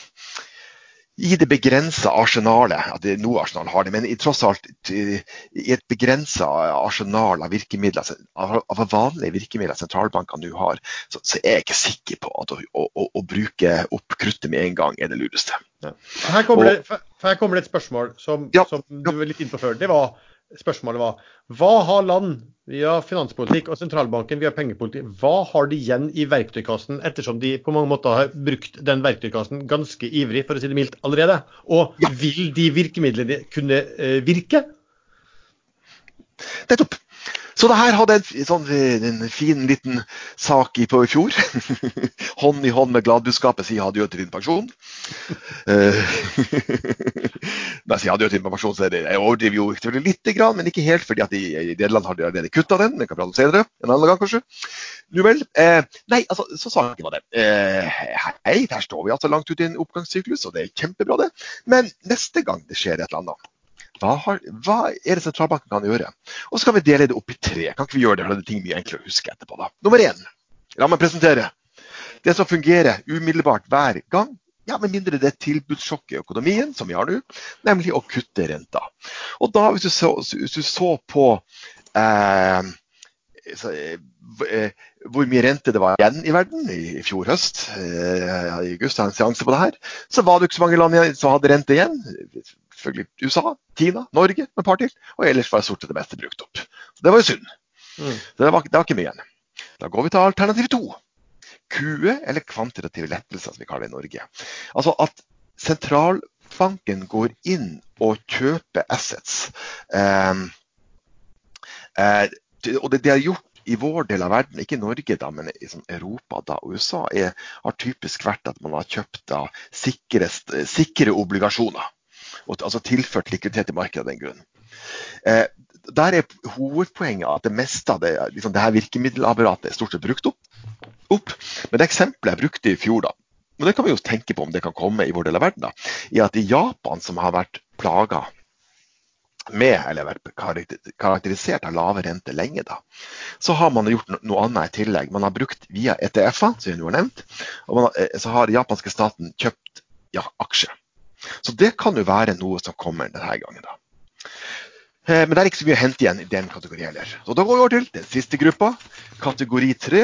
i det begrensa arsenalet, at det, noe arsenal har det, men i tross alt i et begrensa arsenal av virkemidler, altså, av, av vanlige virkemidler sentralbankene nå har, så, så, er jeg ikke sikker på at å, å, å, å bruke opp kruttet med en gang er det lureste. Ja. Her, kommer det, her, kommer det, et spørsmål som, ja, som du var litt inne på før. Det var spørsmålet var hva har land via finanspolitikk og sentralbanken via pengepolitikk, hva har de igjen i verktøykassen, ettersom de på mange måter har brukt den verktøykassen ganske ivrig, for å si det mildt, allerede? Og vil de virkemidlene kunne uh, virke? Nettopp. Så det her hadde en, sånn, en fin liten sak i på i fjor. hånd i hånd med gladbudskapet si adjø til din pensjon. Når jeg sier adjø til din pensjon, så det, jeg overdriver jo selvfølgelig litt, men ikke helt. fordi at i, i Nederland har de allerede kutta den. Den kan prate om senere. En annen gang, kanskje. Nu vel. Eh, nei, altså, så saken var det. Eh, hei, der står vi altså langt ute i en oppgangssyklus, og det er kjempebra, det. Men neste gang det skjer et eller annet hva, har, hva, er det sentralbanken kan gjøre? Og så kan vi dele det opp i tre. Kan ikke vi gjøre det, for det er ting mye enklere å huske etterpå. da. Nummer én. La meg presentere. Det som fungerer umiddelbart hver gang, ja, med mindre det er tilbudssjokk i økonomien, som vi har nå, nemlig å kutte renta. Og da, hvis du så, hvis du så på eh, eh, hvor mye rente det var igjen i verden i fjor høst, eh, i august, en seanse på det her, så var det ikke så mange land som hadde rente igjen selvfølgelig USA, Kina, Norge med et par til. Og ellers var stort sett det meste brukt opp. Så det var jo synd. Mm. Så det var, det var, ikke mye igjen. Da går vi til alternativ to. QE, eller kvantitative lettelser, som vi kaller det i Norge. Altså at sentralbanken går inn og kjøper assets. Eh, eh, og det de har gjort i vår del av verden, ikke Norge, da, men i sånn Europa da, og USA, er, har typisk vært at man har kjøpt da, sikre, sikre obligasjoner og altså tilført likviditet i markedet av den grunn. Eh, der er hovedpoenget at det meste av det, liksom det her virkemiddelapparatet er stort sett brukt opp. opp. Men det eksempelet jeg brukte i fjor, da, og det kan vi jo tenke på om det kan komme i vår del av verden, da, er at i Japan, som har vært plaga med, eller vært karakterisert av lave renter lenge, da, så har man gjort noe annet i tillegg. Man har brukt via ETF-er, som nå har nevnt, og har, eh, så har den japanske staten kjøpt ja, aksjer. Så det kan jo være noe som kommer denne gangen. da. Eh, men det er ikke så mye å hente igjen i den kategorien heller. Så da går vi over til den siste gruppa, kategori tre.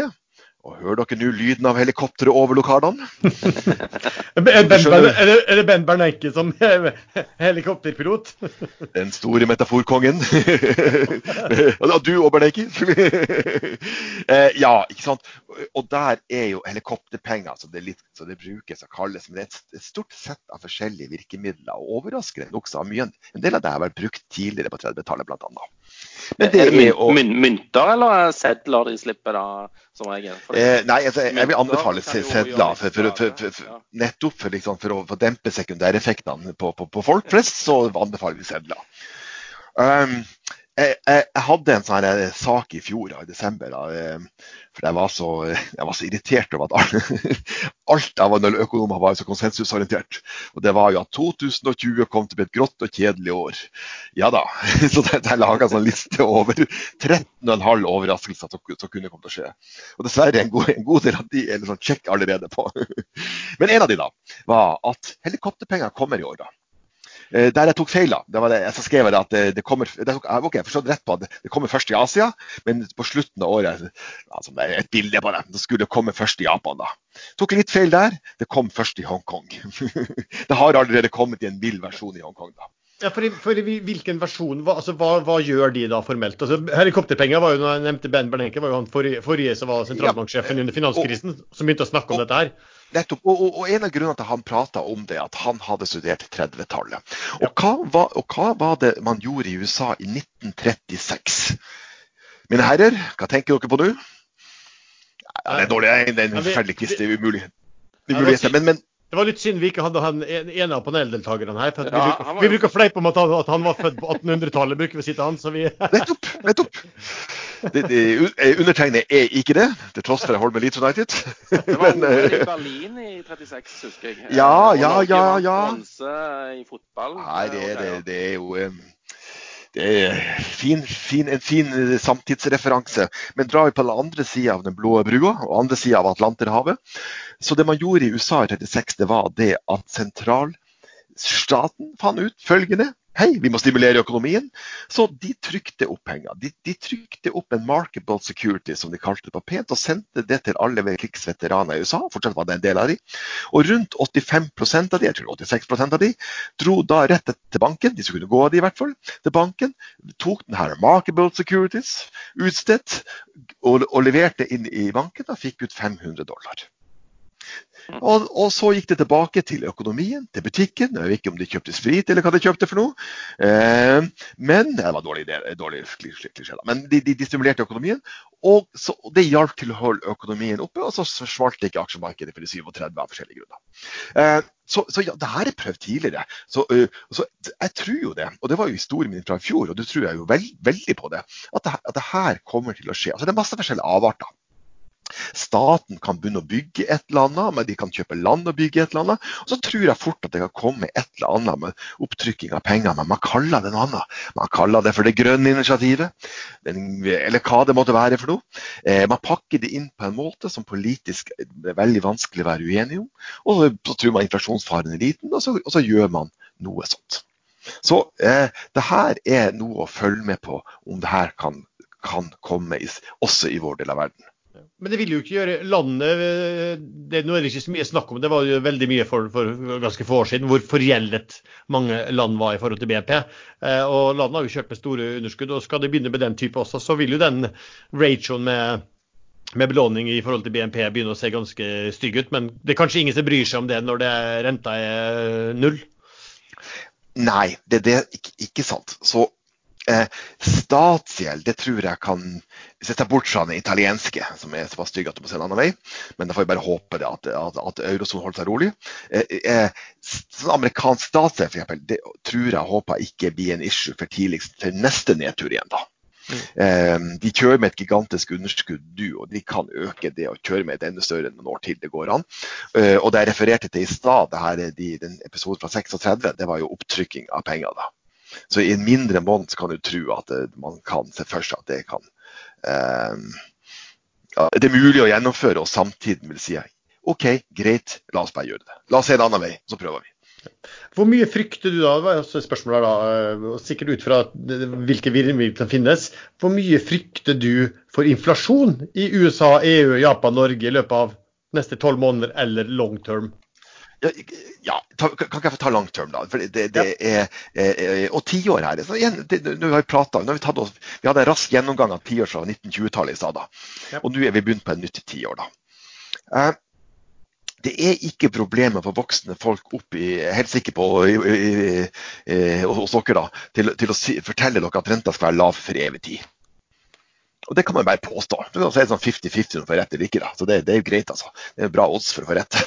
Og hører dere nå lyden av helikopteret over lokalene? Er er det- er Ben Bernanke som helikopterpilot? Den store metaforkongen. Du og Bernanke. Eh, ja, ikke sant. Og der er jo helikopterpenger, som det, er litt, så det brukes og kalles. Men det er et, et stort sett av forskjellige virkemidler. Og overraskende nok så har mye En del av det har vært brukt tidligere på 30-tallet, bl.a. Men det er det mynt, mynter eller sedler de slipper da, som regel? Eh, nei, altså, jeg vil anbefale sedler for, for, for, for, nettopp for, liksom, å å dempe sekundæreffektene på, på, på folk flest, så anbefaler vi sedler. Um, jeg, hadde en sånn her sak i fjor, da, i desember, da, eh, for jeg var, så, jeg var så irritert over at alt av økonomer var så konsensusorientert. Og det var jo at 2020 kom til å bli et grått og kjedelig år. Ja da. Så jeg, jeg laga en sånn liste over 13,5 overraskelser som, kunne komme til å skje. Og dessverre en god, en god del av de er liksom sjekk allerede på. Men en av de da var at helikopterpenger kommer i år. da. Eh, Der jeg tok feil, da, det var det, så skrev jeg at det, det kommer det tok, ok, Jeg forstod rett på at det kommer først i Asia, men på slutten av året altså det et bilde på det, da skulle det komme først i Japan. da. Tok litt feil der. Det kom først i Hongkong. det har allerede kommet i en vill versjon i Hongkong. da. Ja, for, i- for i hvilken versjon, hva, altså, hva, hva gjør de da formelt? Altså, helikopterpenger var jo, når jeg nevnte Ben Bernenke var jo han forrige, forrige som var sentralbanksjefen under finanskrisen, som begynte å snakke om dette her. Nettopp. Og, og, og en av grunnene til at han prata om det, at han hadde studert 30-tallet. Og, var- og hva var det man gjorde i USA i 1936? Mine herrer, hva tenker dere på nå? Ja, det er dårlig, det er en Ja, forferdelig quiz. Det er umulig. Det er umulig. Men, men Det var litt synd vi ikke hadde han en av paneldeltakerne her. for at Ja, vi, bruker, jo- bruker fleipe om at han, at han var født på 1800-tallet, bruker vi å si til han. Så vi, nettopp! nettopp. Det, det, undertegnet er ikke det, til tross for jeg holder med Leeds United. Det var Men, i eh, Berlin i 36, husker jeg. Ja, ja, ja, ja. Bronse i fotball. Nei, det, det, det er jo eh, fin, fin, en fin eh, samtidsreferanse. Men drar vi på den andre sida av den blå brua og andre sida av Atlanterhavet Så det man gjorde i USA i 36, det var det at sentralstaten fant ut følgende Hei, vi må stimulere økonomien. Så de trykte opp penger. De, de trykte opp en marketable security, som de kalte det på pent, og sendte det til alle krigsveteraner i USA. Fortsatt var det en del av de. Og rundt 85% av de, jeg tror 86% av de, dro da rett til banken, de som kunne gå av de i hvert fall, til banken, tok den her marketable securities utstedt og, og leverte inn i banken og fikk ut 500 dollar. Og, og så gikk det tilbake til økonomien, til butikken. Jeg vet ikke om de kjøpte sprit eller hva de kjøpte for noe. Eh, men det var dårlig, dårlig klisjé. Men de, de, de stimulerte økonomien, og så, det hjalp til å holde økonomien oppe. Og så forsvarte ikke aksjemarkedet for de 37 av forskjellige grunner. Eh, så, så ja, det her er prøvd tidligere. Så, uh, så jeg tror jo det, og det var jo historien min fra i fjor, og du tror jeg jo veld, veldig på det, at det, at det her kommer til å skje. Altså Det er masse forskjellige avarter. Staten kan begynne å bygge et eller annet, men de kan kjøpe land og bygge et eller annet. Og så tror jeg fort at det kan komme et eller annet med opptrykking av penger, men man kaller det noe annet. Man kaller det for det grønne initiativet, eller hva det måtte være for noe. Eh, man pakker det inn på en måte som politisk er veldig vanskelig å være uenig om. Og så, tror man inflasjonsfaren er liten, og så, og så gjør man noe sånt. Så eh, det her er noe å følge med på om det her kan, kan komme i, også i vår del av verden. Men det vil jo ikke gjøre landet det, Nå er ikke så mye snakk om det, var jo veldig mye for, for ganske få år siden hvor forgjeldet mange land var i forhold til BNP. Eh, og landet har jo kjørt med store underskudd. og Skal det begynne med den type også, så vil jo den ratioen med, med belåning i forhold til BNP begynne å se ganske stygg ut. Men det er kanskje ingen som bryr seg om det når det, renta er null. Nei, det, det er ikke, ikke sant. Så eh, statsgjeld, det tror jeg kan Hvis jeg tar bort fra den italienske, som er såpass stygg at du må se en annen vei, men da får vi bare håpe det at, at, at eurosonen holder seg rolig. Eh, eh, sånn amerikansk statsgjeld, f.eks., det tror jeg håper ikke blir en issue for tidligst til neste nedtur igjen, da. Eh, de kjører med et gigantisk underskudd, du, og de kan øke det og kjøre med et enda større enn noen år til det går an. Eh, og det jeg refererte til i stad, de, den episoden fra 36, det var jo opptrykking av penger. da. Så i en mindre måned kan du tro at man kan se for seg at det kan eh, ja, Det er mulig å gjennomføre, og samtidig vil si OK, greit, la oss bare gjøre det. La oss se en annen vei, så prøver vi. Hvor mye frykter du da, det var også et spørsmål her da, sikkert ut fra hvilke virkemidler som finnes, hvor mye frykter du for inflasjon i USA, EU, Japan, Norge i løpet av neste tolv måneder eller long term? Ja, ja, kan ikke jeg få ta long term, da? For det, det ja. er, og tiår her. Så igjen, det, nå har Vi pratet, nå har vi, tatt oss, vi hadde en rask gjennomgang av tiår fra 1920-tallet i stad. Ja. Og nå er vi begynt på et nytt tiår. da. Uh, det er ikke problemer for voksne folk opp i, helt sikker på i, i, i, hos dere da, til, til å si, fortelle dere at renta skal være lav for evig tid. Og Det kan man bare påstå. Det er sånn 50-50 om du får rett eller ikke. da. Så det, det, er jo greit, altså. Det er bra odds for å få rett.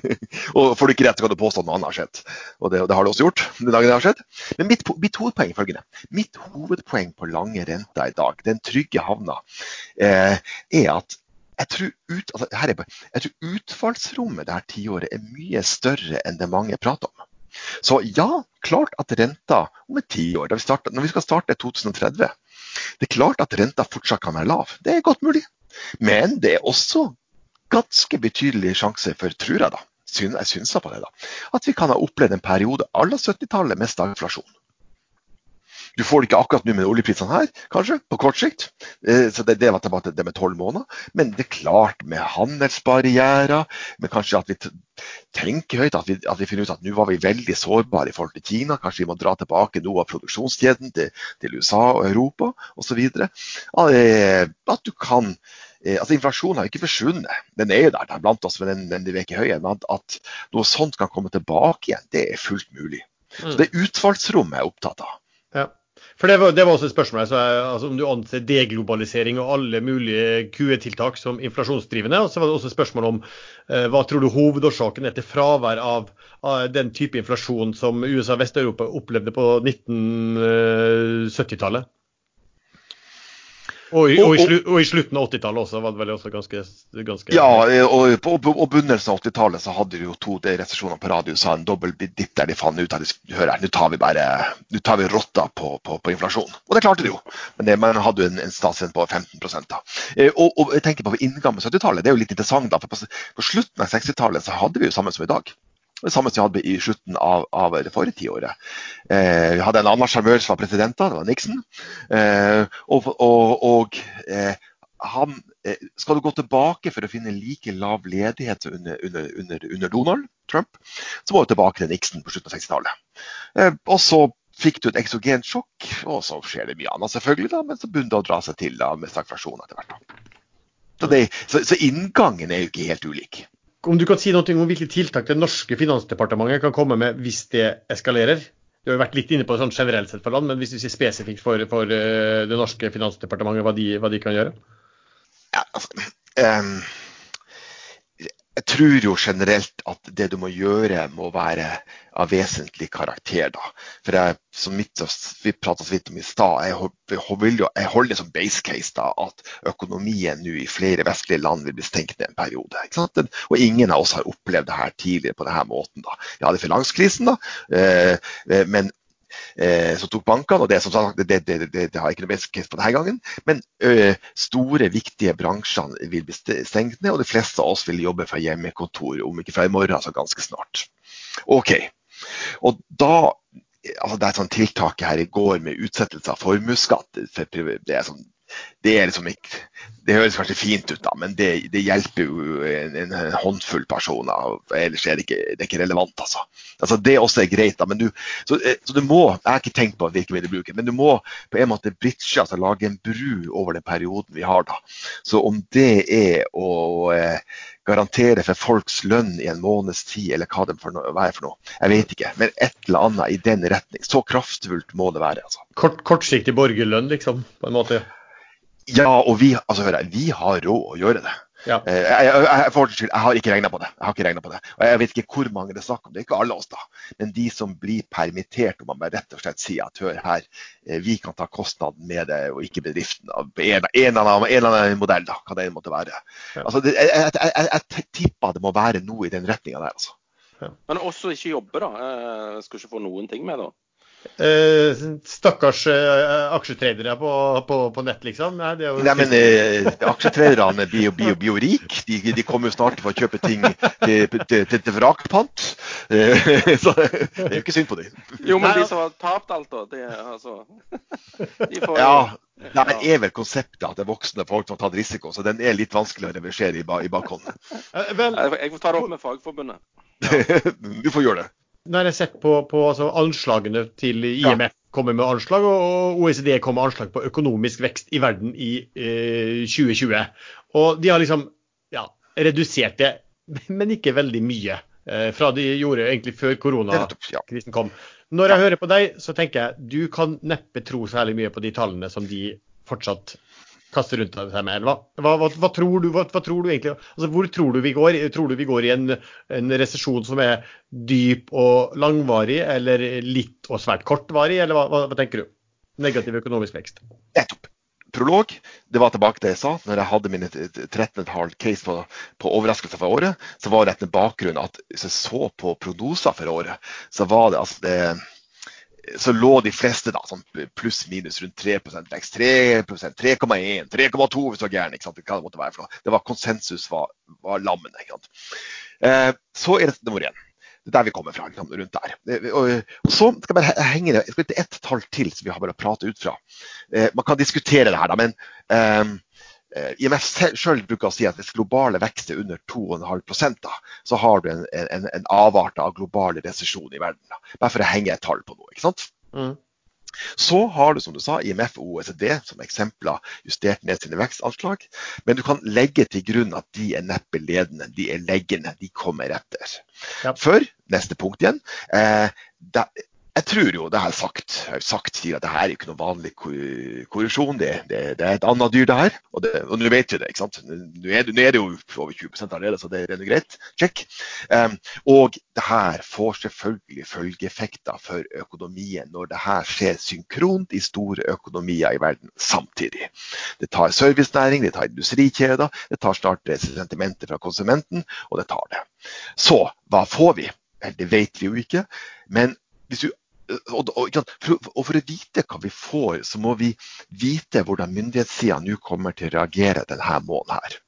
og får du ikke rett, så kan du påstå at noe annet har skjedd. Og det, det, har du også gjort. den dagen det har skjedd. Men mitt, mitt hovedpoeng er følgende. Mitt hovedpoeng på lange renter i dag, den trygge havna, eh, er at jeg tror, ut, altså, er, jeg tror utfallsrommet det her tiåret er mye større enn det mange prater om. Så ja, klart at renta om et tiår, når vi skal starte 2030 Det er klart at renta fortsatt kan være lav. Det er godt mulig. Men det er også ganske betydelige sjanse for, tror jeg da, jeg synser på det da, at vi kan ha opplevd en periode à la 70-tallet med stagflasjon. Du får det ikke akkurat nå med oljeprisene her, kanskje, på kort sikt. Eh, så det, det var tilbake til det med tolv måneder. Men det er klart, med handelsbarrierer, men kanskje at vi tenker høyt, at vi, at vi finner ut at nå var vi veldig sårbare i forhold til Kina. Kanskje vi må dra tilbake noe av produksjonskjeden til, til USA og Europa osv. Eh, at du kan eh, altså Inflasjonen har ikke forsvunnet, den er jo der, den er blant oss, men den, den er ikke høy. Men at noe sånt kan komme tilbake igjen, det er fullt mulig. Så mm. Det er utfallsrommet jeg er opptatt av. Ja. For det var, det var, også et spørsmål altså, altså, om du anser deglobalisering og alle mulige QE-tiltak som inflasjonsdrivende. Og så var det også et spørsmål om eh, hva tror du hovedårsaken er til fravær av, av den type inflasjon som USA og Vest-Europa opplevde på 1970-tallet? Eh, og i, og, i, og i, slutten av 80-tallet også var det vel også ganske, ganske Ja, og på og begynnelsen av 80-tallet så hadde de jo to resesjoner på radio sa en dobbel dipp der de fant ut at de, skulle høre nå tar vi bare nå tar vi rotta på, på, på, inflasjon. Og det klarte de jo. Men det, man hadde jo en, en statsrente på 15 da. Eh, og, og, jeg tenker på inngang med 70-tallet, det er jo litt interessant da, for på, på slutten av 60-tallet så hadde vi jo samme som i dag. Det samme som vi hadde i slutten av, av det forrige tiåret. Eh, vi hadde en annen sjarmør som var president da, det var Nixon. Eh, og, og, og eh, han, eh, skal du gå tilbake for å finne like lav ledighet under, under, under, under Donald Trump, så må du tilbake til Nixon på slutten av 60-tallet. Eh, og så fikk du et eksogent sjokk, og så skjer det mye annet selvfølgelig, da, men så begynner det å dra seg til da, med stagflasjon etter hvert. Så, det, så, så inngangen er jo ikke helt ulik om du kan si noe om hvilke tiltak det norske finansdepartementet kan komme med hvis det eskalerer? Du har jo vært litt inne på det sånn generelt sett for land, men hvis du sier spesifikt for, for eh, det norske finansdepartementet, hva de, hva de kan gjøre? Ja, altså, um jeg tror jo generelt at det du må gjøre, må være av vesentlig karakter. da. For jeg, som mitt, Vi prata så vidt om i stad. Jeg, jeg, holder det som base case da, at økonomien nå i flere vestlige land vil bli stengt ned en periode. Og ingen av oss har opplevd det her tidligere på denne måten. da. Vi hadde finanskrisen, da, eh, eh men eh, som tok bankene. og Det sagt, det, det, det, har ikke noe case på denne gangen. Men ø, store, viktige bransjer vil bli stengt ned, og de fleste av oss vil jobbe fra hjemmekontor om ikke fra i morgen, altså ganske snart. Ok, og da altså Det er et sånt tiltak her i går med utsettelse av formuesskatt. Det er sånn det, liksom ikke, det høres kanskje fint ut, da, men det, det hjelper jo en, en, håndfull personer. Ellers er det ikke, det er ikke relevant. Altså. altså. Det også er greit. da, men du, så, eh, så, du må, Jeg har ikke tenkt på virkemiddelbruken, men du må på en måte bridge, altså lage en bru over den perioden vi har. da. Så om det er å eh, garantere for folks lønn i en måneds tid, eller hva det er for noe, jeg vet ikke. Men et eller annet i den retning. Så kraftfullt må det være. altså. Kort, kortsiktig borgerlønn, liksom, på en måte? Ja, og vi, altså, hør, vi har råd å gjøre det. Ja. Eh, jeg, jeg, jeg, jeg, har ikke regna på det. Jeg har ikke på det. Og jeg vet ikke hvor mange det er snakk om. Det er ikke alle oss, da. Men de som blir permittert, om man bare rett og slett sier at hør her, eh, vi kan ta kostnaden med det, og ikke bedriften. En, en, annen, en eller annen modell, da, hva det måtte være. Ja. Altså, det, jeg, tipper det må være noe i den retninga der, altså. Ja. Men også ikke jobbe, da. Jeg skal ikke få noen ting med, da. Eh, stakkars eh, aksjetradere på, på, på, nett, liksom. Nei, jo... Nei men eh, aksjetraderne blir jo, blir, blir jo rike. De, de, kommer jo snart til å kjøpe ting til, til, til, til vrakpant. Eh, så det er jo ikke synd på dem. Jo, men de som har tapt alt, da. Det, altså, de får ja, det er vel konseptet at det er voksne folk som har tatt risiko, så den er litt vanskelig å reversere i, i bakhånd. Eh, jeg får ta det opp med Fagforbundet. Ja. du får gjøre det. Nå har jeg sett på, på altså, anslagene til IMF ja. kommer med anslag, og OECD kommer med anslag på økonomisk vekst i verden i eh, 2020. Og de har liksom ja, redusert det, men ikke veldig mye. Eh, fra de gjorde egentlig før koronakrisen kom. Når jeg hører på deg, så tenker jeg du kan neppe tro særlig mye på de tallene som de fortsatt kaste rundt deg med? Hva, hva, hva, tror du, hva, tror du, egentlig? Altså, hvor tror du vi går? Tror du vi går i en, en resesjon som er dyp og langvarig, eller litt og svært kortvarig, eller hva, tenker du? Negativ økonomisk vekst. Nettopp. Prolog, det var tilbake til det jeg sa. Når jeg hadde mine 13,5 case på, på overraskelser for året, så var det etter bakgrunn at hvis jeg så på prognoser for året, så var det altså det så lå de fleste da, sånn pluss-minus rundt 3 vekst. 3% 3,1, 3,2 hvis du var gæren. ikke sant? Hva det måtte være for noe. Det var konsensus var, var lammende. Eh, så er det nummer én. Det er der vi kommer fra. Sant, rundt der. Eh, og, og, så skal jeg bare henge det, jeg skal ett tall til som vi har bare pratet ut fra. Eh, man kan diskutere det her, da, men Eh, IMF selv bruker å si at hvis globale vekst er under 2,5 da, så har du en, en, en avart av global resesjon i verden. Da. Bare for å henge et tall på noe. ikke sant? Mm. Så har du som du sa, IMF og OECD som eksempler justert ned sine vekstanslag. Men du kan legge til grunn at de er neppe ledende, de er leggende. De kommer etter. Ja. For, neste punkt igjen, eh, det, jeg tror jo, det her sagt, sagt sier at det her er ikke noe vanlig korrosjon. Det, det, det, er et annet dyr, det her. Og, nå vet vi det. ikke sant? Nå er, er det jo over 20 allerede, så det er noe greit. Sjekk. Um, og det her får selvfølgelig følgeeffekter for økonomien når det her skjer synkront i store økonomier i verden samtidig. Det tar servicenæring, det tar industrikjeder, det tar snart sentimentet fra konsumenten, og det tar det. Så hva får vi? Det vet vi jo ikke. Men hvis du og, og, og, For å vite hva vi får, så må vi vite hvordan myndighetssida nå kommer til å reagere denne måneden. her.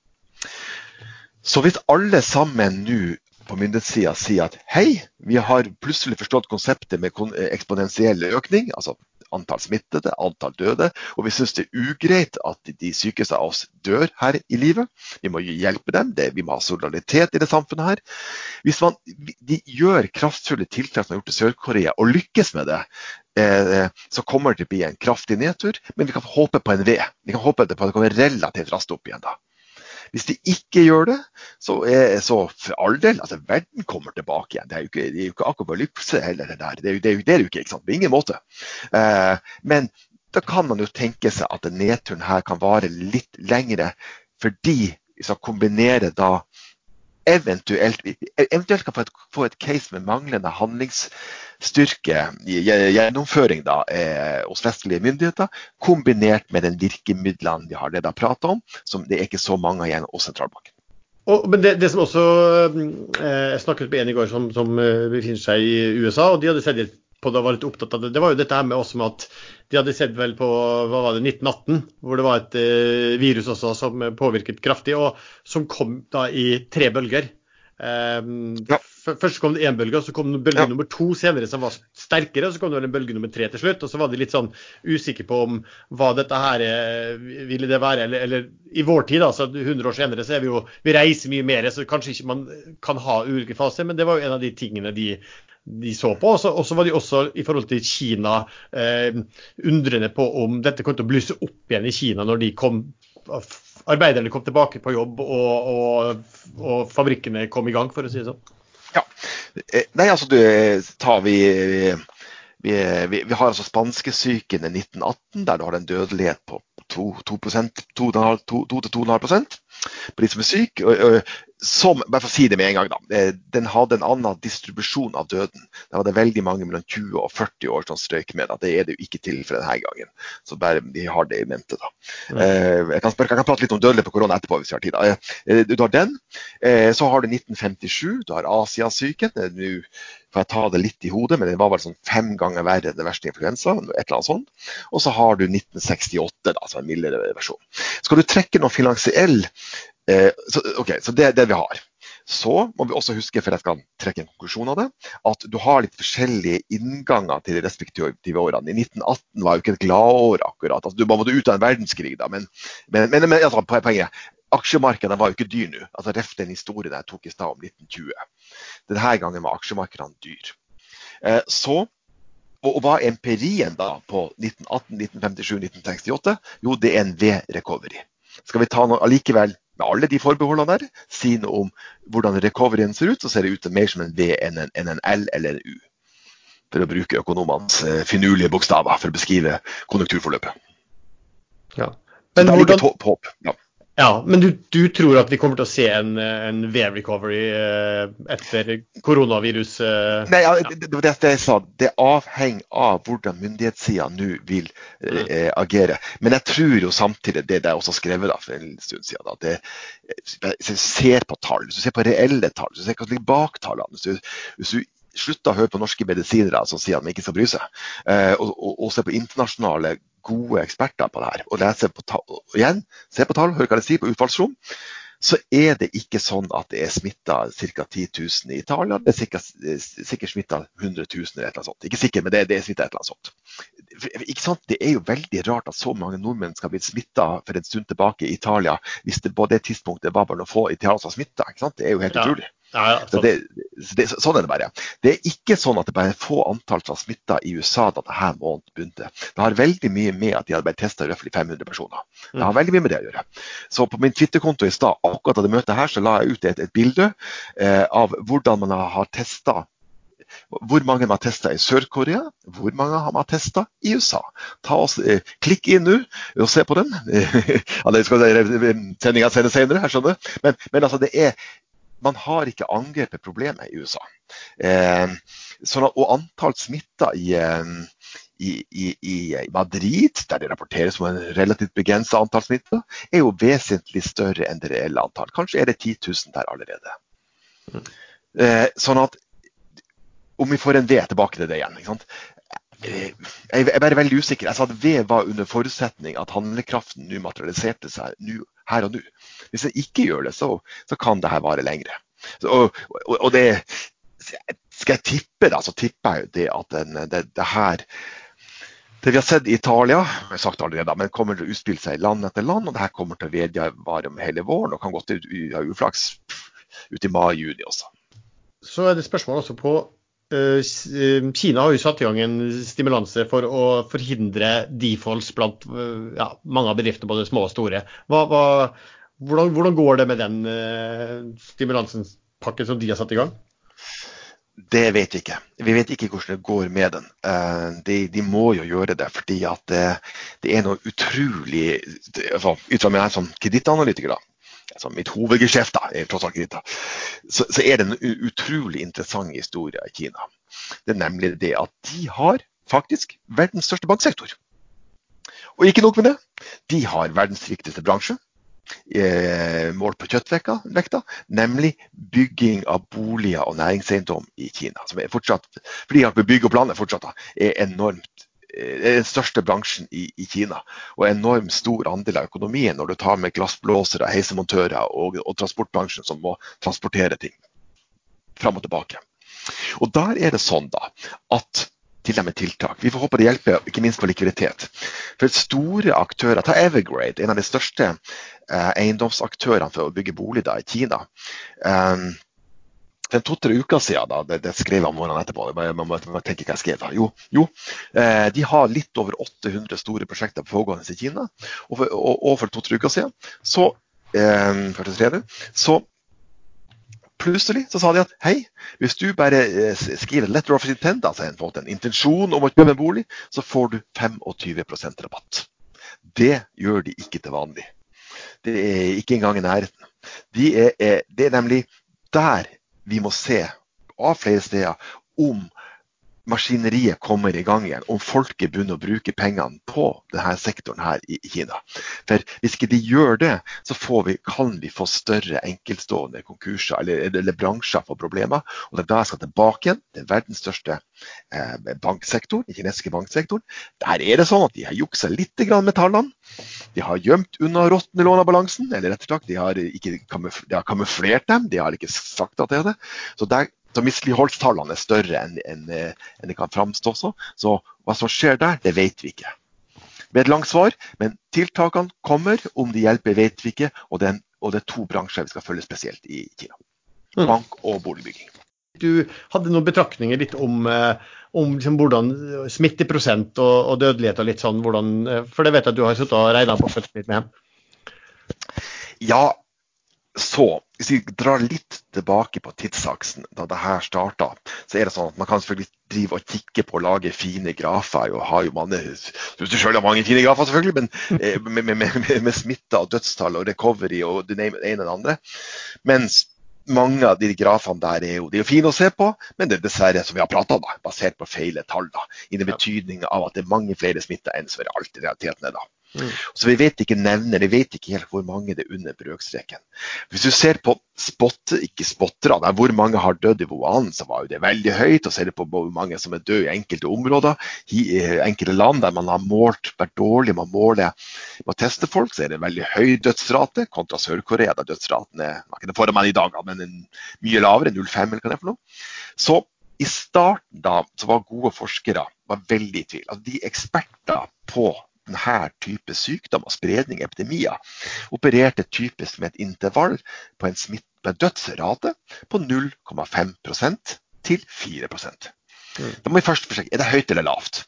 Så hvis alle sammen nå på myndighetssida sier at hei, vi har plutselig forstått konseptet med eksponentiell økning, altså antall smittede, antall døde. Og vi syns det er ugreit at de sykeste av oss dør her i livet. Vi må hjelpe dem, det, vi må ha solidaritet i det samfunnet her. Hvis man, de gjør kraftfulle tiltak som er gjort i Sør-Korea, og lykkes med det, eh, så kommer det til å bli en kraftig nedtur. Men vi kan håpe på en V. Vi kan håpe på at det kommer relativt raskt opp igjen da. Hvis de ikke gjør det, så, er, så for all del altså Verden kommer tilbake igjen. Det er jo ikke, det er jo ikke akopalypse heller. Det, der. det, er jo, det, er jo, det er jo ikke, ikke sant? på ingen måte. Eh, men da kan man jo tenke seg at nedturen her kan vare litt lengre, fordi vi skal kombinere da eventuelt, eventuelt kan få et, få et case med manglende handlingsstyrke gjennomføring da, eh, hos vestlige myndigheter, kombinert med den virkemidlene vi har det da pratet om, som det er ikke så mange igjen hos sentralbanken. Og, men det, det, som også eh, Jeg snakket med en i går som, som eh, befinner seg i USA, og de hadde sett på det og var litt opptatt av det. Det var jo dette her med også med at de hadde sett vel på hva var det, 1918, hvor det var et eh, virus også som påvirket kraftig, og som kom da i tre bølger. Um, ja. Først kom det én bølge, og så kom det bølge ja. nummer to senere som var sterkere. og Så kom det en bølge nummer tre til slutt. og Så var de litt sånn usikre på om hva dette her eh, ville det være. Eller, eller i vår tid, altså 100 år senere, så er vi jo Vi reiser mye mer, så kanskje ikke man kan ha ulike faser. Men det var jo en av de tingene de de så på. Og så var de også i forhold til Kina eh, undrende på om dette kom til å blusse opp igjen i Kina når de kom, arbeiderne kom tilbake på jobb og, og, og fabrikkene kom i gang, for å si det sånn. Ja. Eh, nei, altså du tar vi vi, vi, vi, har altså spanskesyken i 1918, der du har en dødelighet på 2-2,5 på de som er syke. Som, bare for å si det med en gang, da, den hadde en annen distribusjon av døden. Da var det veldig mange mellom 20 og 40 år som strøyk med. Da. Det er det jo ikke til for denne gangen. Så bare de har det i mente. da. Mm. Jeg, kan, jeg, kan, prate litt om dødelighet på korona etterpå. hvis vi har tid. Da. Du har den. Så har du 1957. Du har Asiasyken. Nå får jeg ta det litt i hodet, men den var vel sånn fem ganger verre enn den verste influensa. et eller annet sånt. Og så har du 1968, da, som er en mildere versjon. Skal du trekke noe finansiell Eh, så, okay, så det er det vi har. Så må vi også huske, for jeg skal trekke en konklusjon av det, at du har litt forskjellige innganger til de respektive årene. I 1918 var jo ikke et gladår akkurat. Altså, du måtte ut av en verdenskrig, da, men, men, men, men altså, poenget aksjemarkedene var jo ikke dyr nå. Altså, Ref den historien jeg tok i stad om 1920. Denne gangen var aksjemarkedene dyr. Eh, så, og, og hva er empirien da på 1918, 1957, 1968? Jo, det er en V-recovery. Skal vi ta noe allikevel med alle de forbeholdene der, si noe om hvordan recoveryen ser ut, så ser det ut mer som en V enn en, en L eller en U. For å bruke økonomenes uh, finurlige bokstaver for å beskrive konjunkturforløpet. Ja. Men, hvordan... Håp, håp. Ja. Ja, men du, du, tror at vi kommer til å se en, en V-recovery eh, etter koronavirus? Eh, Nei, ja, det var det jeg sa. Det avhenger av hvordan myndighetssida nå vil mm. eh, agere. Men jeg tror jo samtidig, det jeg også skrevet da, for en stund siden, at det, hvis du ser på tall, hvis du ser på reelle tall, hvis du ser hva som ligger bak tallene, hvis du, hvis du slutter å høre på norske medisinere som sier at de ikke skal bry seg, eh, og, og, og se på internasjonale gode eksperter på det her, og lese på tall, igjen, se på tall, høre hva de sier på utfallsrom, så er det ikke sånn at det er smitta ca. 10 000 i Italia. Det er sikkert, sikkert smitta 100 000 eller et eller sånt. Ikke sikkert, men det, det er smitta et eller annet sånt. Det er jo veldig rart at så mange nordmenn skal bli smitta for en stund tilbake i Italia, hvis det på det tidspunktet var bare noen få italienere som smitta. Det er jo helt ja. utrolig. Ja, ja, så det, det, sånn er det bare. Det er ikke sånn at det bare er få antall som har smitta i USA da denne måneden begynte. Det har veldig mye med at de hadde bare testa røftlig 500 personer. Det har veldig mye med det å gjøre. Så på min Twitter-konto i stad, akkurat da det møtet her, så la jeg ut et, et bilde eh, av hvordan man har testa hvor mange man har testa i Sør-Korea, hvor mange har man testa i USA. Ta oss, eh, klikk inn nå og se på den. sendinga sendes senere, jeg skjønner. Men, men altså, det er man har ikke angrepet problemet i USA. Eh, sånn at, og antall smitta i, eh, i, i, i, Madrid, der det rapporteres om en relativt begrenset antall smitta, er jo vesentlig større enn det reelle antall. Kanskje er det 10 000 der allerede. Eh, sånn at om vi får en V tilbake til det igjen. ikke sant? Jeg er bare veldig usikker. Jeg sa at V var under forutsetning at handlekraften nå materialiserte seg nå, her og nå. Hvis jeg ikke gjør det, så, så kan det her vare lengre. Så, og, og, og, det Skal jeg tippe, da, så tipper jeg det at den, det, det, her det vi har sett i Italia, jeg har sagt allerede, men kommer til å utspille seg land etter land. og det her kommer til å vedvare om hele våren og kan godt ha uflaks ut i mai-juni også. Så er det spørsmål også på Kina har jo satt i gang en stimulanse for å forhindre defaults blant eh, ja, mange av bedriftene, både små og store. Hva, hva, hvordan, hvordan, går det med den stimulansepakken som de har satt i gang? Det vet vi ikke. Vi vet ikke hvordan det går med den. De, de må jo gjøre det, fordi det, det er noe utrolig altså, Ut fra meg som kredittanalytiker, da, altså mitt hovedgeskjeft, da, så, så, er det en utrolig interessant historie i Kina. Det er nemlig det at de har faktisk verdens største banksektor. Og ikke nok med det, de har verdens viktigste bransje, eh, målt på kjøttvekta, nemlig bygging av boliger og næringseiendom i Kina. Som er fortsatt, fordi at bygg og plan er fortsatt er enormt er den største bransjen i, i, Kina. Og en enormt stor andel av økonomien når du tar med glassblåsere, heisemontører og, og transportbransjen som må transportere ting fram og tilbake. Og Der er det sånn da, at til og med tiltak. Vi får håpe det hjelper, ikke minst på likviditet. For store aktører, Ta Evergrade, en av de største eh, eiendomsaktørene for å bygge bolig da, i Kina. Um, for to-tre uker siden, da, det, det, skrev jeg om morgenen etterpå, man må, tenke hva jeg skrev. Jo, jo eh, de har litt over 800 store prosjekter pågående i Kina. Og for, og, og for to-tre uker siden så, eh, så plutselig så sa de at hei, hvis du bare eh, skriver 'letter of intent', altså en, en intensjon om å kjøpe en bolig, så får du 25% rabatt. Det gjør de ikke til vanlig. Det er ikke engang i nærheten. De er, det er nemlig der vi må se av flere steder om maskineriet kommer i gang igjen, om folket begynner å bruke pengene på denne sektoren her i Kina. For Hvis ikke de gjør det, så vi, kan vi få større enkeltstående konkurser eller, eller bransjer for problemer. Og da jeg skal tilbake igjen til verdens største eh, banksektor, den kinesiske banksektoren. Der er det sånn at de har juksa litt med tallene. De har gjemt unna råtne lån av balansen, eller rett og slett, de har, ikke de har kamuflert dem. De har ikke sagt at det er det. Så der så misligholdstallene er større enn, enn, eh, enn det kan framstå også. Så hva som skjer der, det vet vi ikke. Med et langt svar, men tiltakene kommer. Om de hjelper, vet vi ikke. Og det, er, og det er to bransjer vi skal følge spesielt i Kina. Mm. Bank og boligbygging. Du hadde noen betraktninger litt om, eh, om liksom hvordan smitteprosent og, og, dødelighet og litt sånn. Hvordan, eh, for det vet jeg at du har sittet og regna på litt med. Ja, så hvis vi drar litt tilbake på tidsaksen, da det her starta, så er det sånn at man kan selvfølgelig drive og kikke på å lage fine grafer. og har jo mange, Du selv har mange fine grafer, selvfølgelig, men eh, med, med, med, med smitte og dødstall og recovery og det ene og det andre. Mens mange av de grafene der er jo, de er fine å se på, men det er dessverre som vi har prata om, basert på feile tall. da, I den betydning av at det er mange flere smitta enn som alt i realiteten er. da. Mm. Så vi vet ikke nevner, vi vet ikke helt hvor mange det er under brøkstreken. Hvis du ser på spot, ikke spotterne, hvor mange har dødd i Wuhan, så var jo det veldig høyt. Og ser du på hvor mange som er døde i enkelte områder, i enkelte land der man har målt, vært dårlig man måler man med å teste folk, så er det veldig høy dødsrate kontra Sør-Korea, der dødsraten er ikke foran meg i dag, men en, mye lavere, 0,5 eller hva det er for noe. Så i starten da, så var gode forskere var veldig i tvil. Altså, de eksperter på denne type sykdom og spredning epidemier opererte typisk med et intervall på en, smitt, på en dødsrate på 0,5% til 4 mm. Da må vi først forsøke er det høyt eller lavt.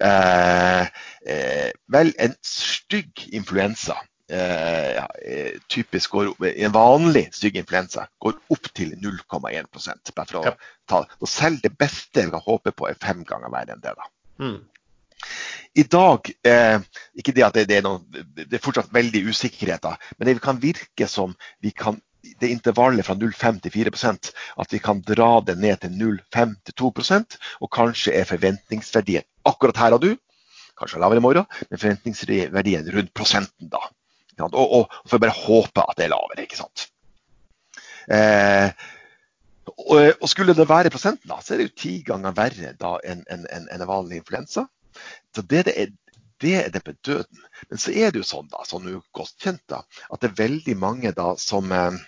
Eh, eh, vel, en stygg influensa eh, ja, eh, typisk går, En vanlig stygg influensa går opp til 0,1 bare for å ja. ta, og Selv det beste vi kan håpe på, er fem ganger verre enn det. da. Mm. I dag eh, ikke det at det, det, er noe, det er fortsatt veldig usikkerheter, men det kan virke som vi kan det intervallet fra 0,5 til 4 at vi kan dra det ned til 0,5 til 2 og kanskje er forventningsverdien akkurat her og du, kanskje lavere i morgen, men forventningsverdien rundt prosenten da. Og, og får bare håpe at det er lavere, ikke sant. Eh, og, og, skulle det være prosenten, da, så er det jo ti ganger verre enn en, en, en vanlig influensa. Så det, det, er, det er det med døden. Men så er det jo sånn, da, er godt kjent, da, at det er veldig mange da som eh,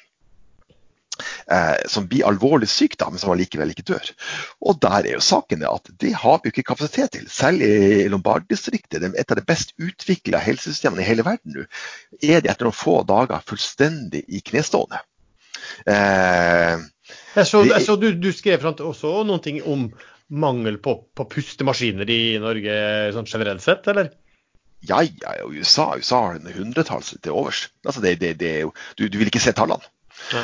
eh, som blir alvorlig syk, da, men som allikevel ikke dør. Og der er jo saken at det har vi ikke kapasitet til. Selv i Lombard-distriktet, et av de best utvikla helsesystemene i hele verden nå, er de etter noen få dager fullstendig i knestående. Eh, jeg så, jeg så du, du, skrev også ting om mangel på, på pustemaskiner i Norge sånn generelt sett, eller? Ja, ja, USA, USA har en hundretalls til overs. Altså det, det, det, du, du vil ikke se tallene.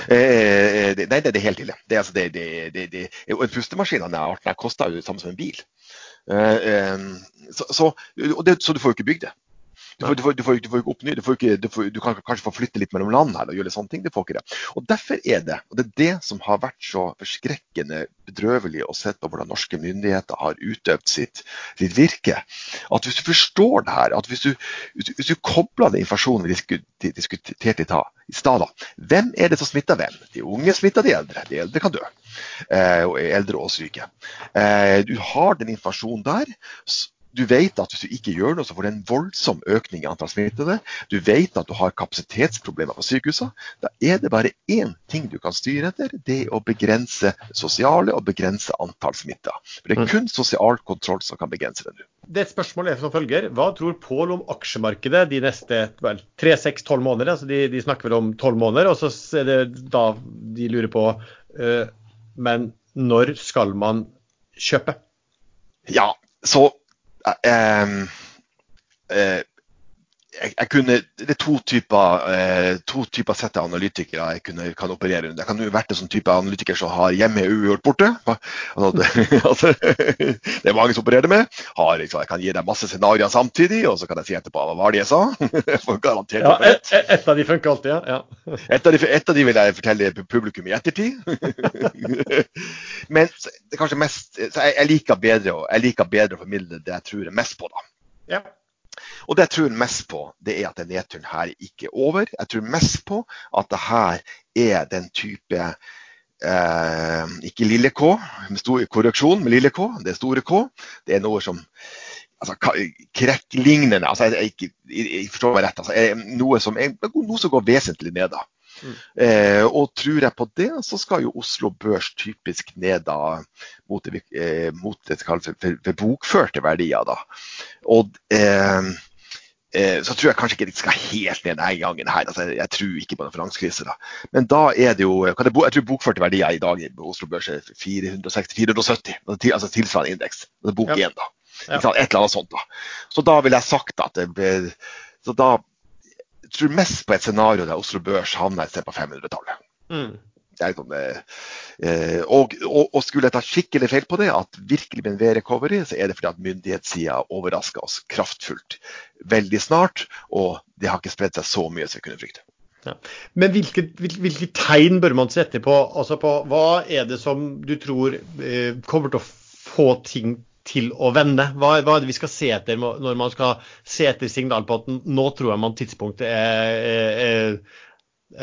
Eh, det, nei, det, det, er helt ille. Det, altså, det, det, det, en pustemaskin av denne arten koster jo det samme som en bil. Eh, eh så, så, så, du får jo ikke bygd det. Du får, du, får, du, får, du får, ikke opp ny, du, du, kan kanskje få flytte litt mellom land her og gjøre litt sånne ting. Du får ikke det. Og Derfor er det og det er det som har vært så forskrekkende bedrøvelig å se på hvordan norske myndigheter har utøvd sitt, sitt, virke. At Hvis du forstår det her, at hvis du, hvis du kobler den informasjonen vi diskuterte i stad, hvem er det som smitter hvem? De unge smitter de eldre. De eldre kan dø. Eh, eldre og syke. Eh, du har den informasjonen der du vet at hvis du ikke gjør noe, så får du en voldsom økning i antall smittede. Du vet at du har kapasitetsproblemer på sykehusene. Da er det bare én ting du kan styre etter, det er å begrense sosiale og begrense antall smitta. Det er mm. kun sosial kontroll som kan begrense det nå. Det er et spørsmål er som følger. Hva tror Pål om aksjemarkedet de neste tre, seks, tolv måneder? Altså de, de, snakker vel om tolv måneder, og så er det da de lurer på uh, Men når skal man kjøpe? Ja, så uh, uh, jeg, jeg kunne, det er to typer, eh, to typer sett av analytikere jeg kunne, kan operere under. Jeg kan jo vært en sånn type analytiker som har hjemme uavgjort borte. Altså, det, altså, det er mange som opererer med. Har, liksom, jeg kan gi deg masse scenarioer samtidig, og så kan jeg si etterpå hva var det jeg sa. Garantert ja, et, et, av de funker alltid, ja. ja. Et, av de, et av de vil jeg fortelle publikum i ettertid. Men det er kanskje mest, jeg, jeg, liker bedre, jeg liker bedre å formidle det jeg tror er mest på. da. Ja. Og det jeg tror mest på, det er at denne nedturen her ikke er over. Jeg tror mest på at det her er den type eh, ikke lille K, med stor korreksjon med lille K, det er store K. Det er noe som altså, Krekklignende altså, jeg, jeg, jeg, forstår meg rett, altså, noe, som, noe som går vesentlig ned. da. Mm. Eh, og tror jeg på det, så skal jo Oslo Børs typisk ned da mot det, eh, mot det for, for bokførte verdier. da. Og eh, eh, så tror jeg kanskje ikke det skal helt ned denne gangen. her, altså, Jeg tror ikke på en finanskrise. da. Men da er det jo Jeg tror bokførte verdier i dag på Oslo Børs er 460-470, altså tilsvarende indeks. Det er bok én, da. Ja. Et eller annet sånt. da. Så da vil jeg sagt at det så da tror mest på et scenario der Oslo Børs havner et sted på 500-tallet. Mm. Liksom, eh, og, og, og, skulle jeg ta skikkelig feil på det, at virkelig med en V-recovery, så er det fordi at myndighetssida overrasker oss kraftfullt veldig snart. Og det har ikke spredd seg så mye som vi kunne frykte. Ja. Men hvilke, hvilke, tegn bør man sette på? Altså på hva er det som du tror eh, kommer til å få ting til å vende? Hva, hva, er det vi skal se etter når man skal se etter signal på at nå tror jeg man tidspunktet er, er,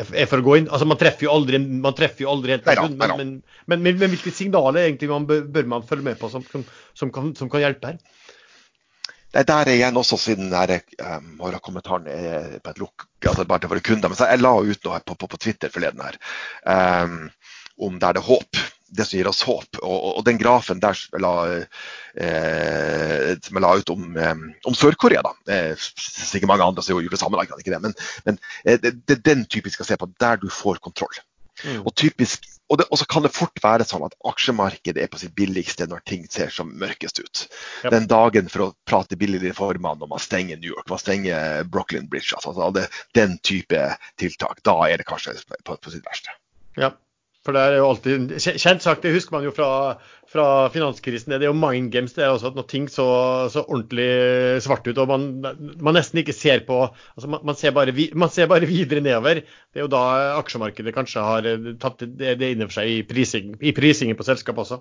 er for å gå inn? Altså Man treffer jo aldri, man treffer jo aldri helt på men, men, men, men, hvilke signaler egentlig man bør, bør, man følge med på som, som, som, kan, som kan, hjelpe her? Det der er igjen også siden um, kommentaren er på et lukk, altså bare til våre kunder. Men jeg la ut noe på, på, på Twitter forleden her um, om der det er håp det som gir oss håp. Og, og den grafen der som jeg la, eh, som jeg la ut om, eh, om Sør-Korea, da. Eh, sikkert mange andre som gjorde det samme, ikke det. men, men eh, det, det, er den typisk skal se på, der du får kontroll. Mm. Og, typisk, og, det, og, så kan det fort være sånn at aksjemarkedet er på sitt billigste når ting ser som mørkest ut. Yep. Den dagen for å prate billigere formann når man stenger New York, man stenger Brooklyn Bridge, altså, det, den type tiltak, da er det kanskje på, på sitt verste. Ja. For det er jo alltid kjent sagt, det husker man jo fra, fra finanskrisen. Det er jo mind games. Det er også at når ting så, så ordentlig svart ut og man, man, nesten ikke ser på altså man, man, ser bare, man, ser bare, videre nedover. Det er jo da aksjemarkedet kanskje har tatt det, det inn over seg i, prising, i prisingen på selskap også.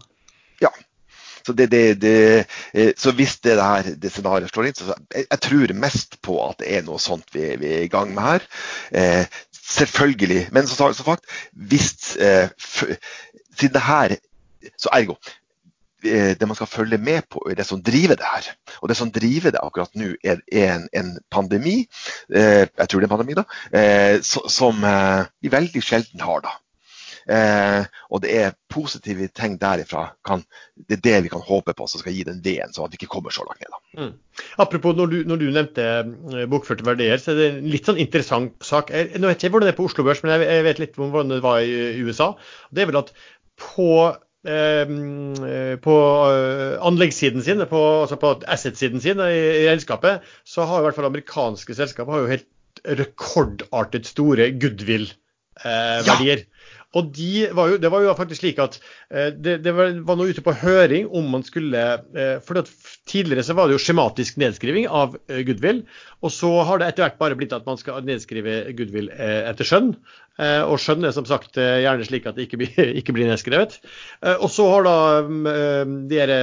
Ja, så, det, det, det, eh, så, hvis det, her, det scenarioet slår inn, så jeg, jeg, tror mest på at det er noe sånt vi, vi er i gang med her. Eh, Selvfølgelig. Men så fakt, hvis eh, Siden det her Så ergo eh, det man skal følge med på, det som driver det her. Og det som driver det akkurat nå, er, en, en, pandemi, eh, jeg tror det er en pandemi, da, eh, som eh, vi veldig sjelden har. da. Eh, og det er positive tegn derifra. Kan, det er det vi kan håpe på som skal gi den veden, sånn at vi ikke kommer så langt ned. Mm. Apropos når du, når du nevnte eh, bokførte verdier, så er det en litt sånn interessant sak. Jeg, nå vet jeg ikke hvordan det er på Oslo Børs, men jeg vet litt om hvordan det var i USA. Det er vel at på eh, på eh, anleggssiden sin, på, altså på asset-siden sin i, i regnskapet, så har i hvert fall amerikanske selskaper har jo helt rekordartet store goodwill-verdier. Ja. Og de var jo, det var jo faktisk slik at eh, det, det var, var noe ute på høring om man skulle eh, for Tidligere så var det jo skjematisk nedskriving av eh, goodwill. Og så har det etter hvert bare blitt at man skal nedskrive goodwill etter skjønn. Og skjønn er som sagt gjerne slik at det ikke blir, ikke blir nedskrevet. Og så har da de her,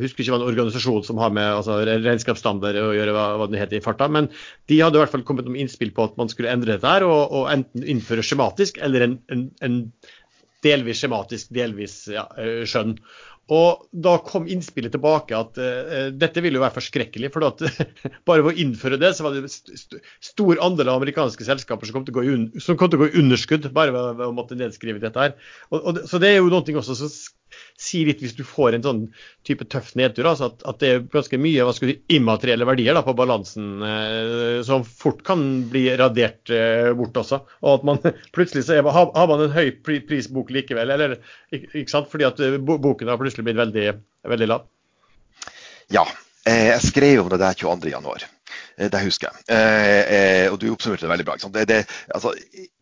husker ikke hva en organisasjon som har med altså, regnskapsstandard å gjøre, hva, hva den heter i farta, men de hadde i hvert fall kommet med innspill på at man skulle endre dette her og, og enten innføre skjematisk eller en, en, en delvis skjematisk, delvis ja, eh, skjønn. Og da kom innspillet tilbake at uh, dette ville jo være forskrekkelig. For at, bare ved å innføre det, så var det st stor andel av amerikanske selskaper som kom til å gå i, kom til å gå underskudd bare ved, å måtte nedskrive dette her. Og, og, så det er jo noe også som sier litt hvis du får en sånn type tøff nedtur. Altså at, at, det er ganske mye hva skal du, immaterielle verdier da, på balansen uh, som fort kan bli radert uh, bort også. Og at man plutselig så er, har, har man en høy prisbok likevel. Eller, ikke, ikke sant? Fordi at boken har plutselig blitt veldig, veldig lav. Ja. Eh, jeg skrev om det der 22.1. Det husker jeg. Eh, og du oppsummerte det veldig bra. Det, det, altså,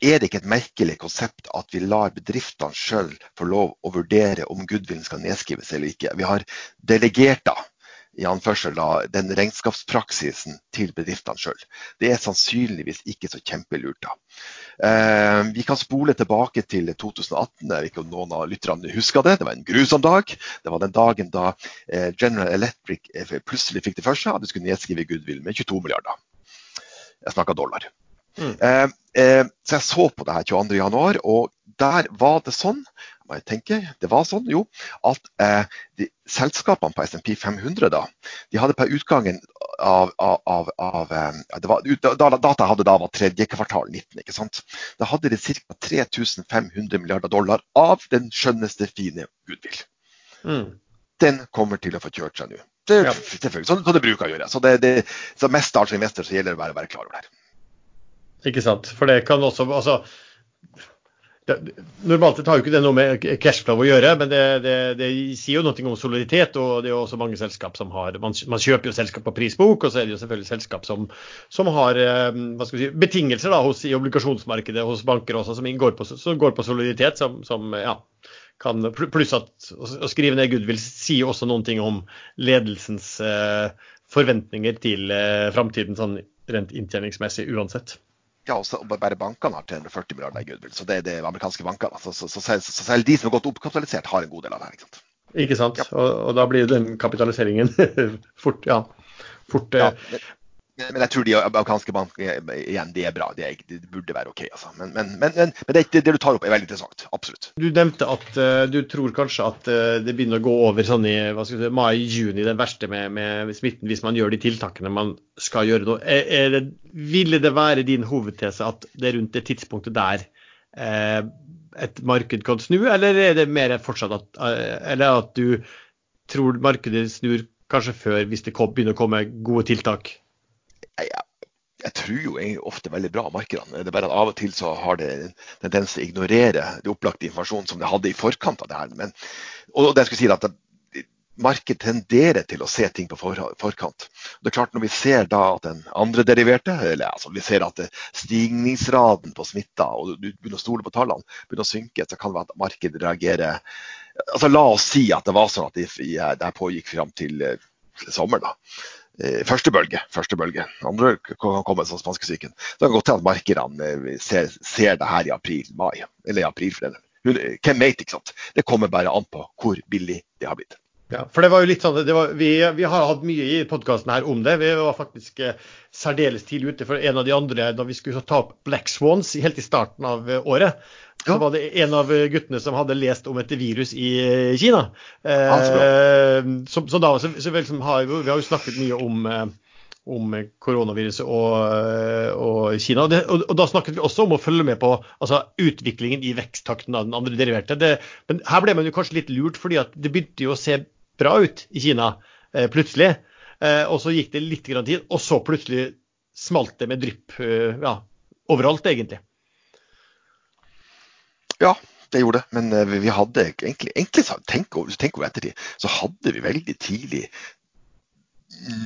er det ikke et merkelig konsept at vi lar bedriftene sjøl få lov å vurdere om goodwillen skal nedskrives eller ikke? Vi har delegert da i anførsel da, den regnskapspraksisen til bedriftene sjøl. Det er sannsynligvis ikke så kjempelurt. da. Eh, vi kan spole tilbake til 2018. Jeg vet ikke om noen av lytterne husker det. Det var en grusom dag. Det var den dagen da eh, General Electric eh, plutselig fikk det for seg at de skulle nedskrive goodwill med 22 milliarder. Jeg snakker dollar. Mm. Eh, eh, så jeg så på det her 22.1, og der var det sånn jeg tenke, det var sånn, jo, at eh, de, selskapene på SMP 500 da, de hadde på utgangen av, av, av eh, var, da, Data hadde da var tredje kvartal 19. ikke sant? Da hadde de ca. 3500 milliarder dollar av den skjønneste fine goodwill. Mm. Den kommer til å få kjørt seg nå. Det, ja. Selvfølgelig, sånn, sånn det bruker å gjøre. Så, det, det, så mest av investor så gjelder det bare å være klar over det. Ikke sant. For det kan også altså normalt sett har jo ikke det noe med cashflow å gjøre, men det, det, det, sier jo noe om soliditet. og Det er jo også mange selskap som har Man, man kjøper jo selskap på prisbok, og så er det jo selvfølgelig selskap som, som har eh, si, betingelser da, hos, i obligasjonsmarkedet hos banker også, som går på, som går på soliditet. som, som ja, kan, Pluss at å skrive ned goodwill sier også noen ting om ledelsens eh, forventninger til eh, framtiden sånn rent inntjeningsmessig uansett ja, også, bare bankene har 340 milliarder i goodwill. Så det er det amerikanske bankene. Så, så, så, selv, så, selv, de som har gått oppkapitalisert, har en god del av det. Ikke sant. Ikke sant? Ja. Og, og, da blir den kapitaliseringen fort, ja, fort ja, eh, men jeg tror de afghanske bankene igjen, de er bra. De, er, de burde være OK. Altså. Men, men, men, men det, det, du tar opp, er veldig interessant. Absolutt. Du nevnte at uh, du tror kanskje at uh, det begynner å gå over sånn i si, mai-juni, den verste med, med, smitten, hvis man gjør de tiltakene man skal gjøre nå. Er, er det, ville det være din hovedtese at det er rundt det tidspunktet der uh, et marked kan snu, eller er det mer fortsatt at, eller at du tror markedet snur kanskje før, hvis det kom, begynner å komme gode tiltak? Jeg, jeg, tror jo ofte veldig bra markedene. Det er bare at av og til så har det en tendens til å ignorere det opplagte informasjonen som det hadde i forkant av det her. Men, og det jeg skulle si at Markedet tenderer til å se ting på for, forkant. Det er klart Når vi ser da at den andre deriverte, eller altså vi ser at stigningsraden på smitta og du begynner å stole på tallene, begynner å synke, så kan det være at markedet reagerer altså La oss si at det var sånn at det, det pågikk fram til eh, sommeren. da Eh, første bølge. første bølge. Andre kan komme som spanskesyken. Det kan godt hende at markedene eh, ser, ser, det her i april-mai. Eller i april, for den. Hvem vet, ikke sant. Det kommer bare an på hvor billig det har blitt. Ja, for det var jo litt sånn, var, vi, vi, har hatt mye i podkasten her om det. Vi var faktisk eh, særdeles tidlig ute. For en av de andre, da vi skulle ta opp Black Swans helt i starten av eh, året, ja. så var det en av guttene som hadde lest om et virus i eh, Kina. Eh, så, så, da så, så liksom har, Vi har jo snakket mye om eh, om koronaviruset og, eh, og Kina. Og, det, og, og, Da snakket vi også om å følge med på altså, utviklingen i veksttakten av den andre deriverte. Det, men her ble man jo kanskje litt lurt, fordi at det begynte jo å se bra ut i Kina eh, plutselig. Eh, og så gikk det litt grann tid, og så plutselig smalt det med drypp eh, ja, overalt, egentlig. Ja, det gjorde det. Men vi hadde egentlig, egentlig tenk over, tenk over ettertid, så hadde vi veldig tidlig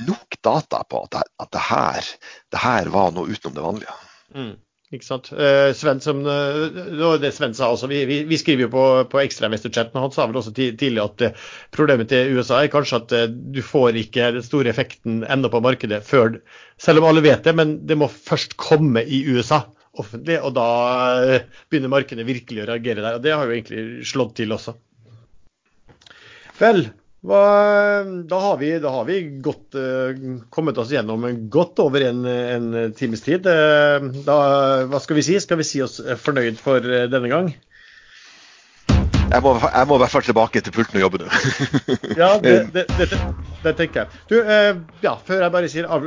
nok data på at, det, at det, her, det her var noe utenom det vanlige. Mm. Ikke sant? Eh, Sven, som, uh, det Sven sa også, vi, vi, vi skriver jo på, på og han sa vel også tidlig at uh, problemet til USA er kanskje at uh, du får ikke den store effekten ennå på markedet før Selv om alle vet det, men det må først komme i USA offentlig, og da begynner markedet virkelig å reagere der. og Det har jo egentlig slått til også. Vel, da, har vi, da, har vi, godt uh, kommet oss gjennom godt over en, en times tid. Uh, da, hva skal vi si? Skal vi si oss fornøyd for denne gang? Jeg må, jeg må, i hvert fall tilbake til pulten og jobbe nå. ja, det, det, det, det, tenker jeg. Du, ja, før jeg bare sier av,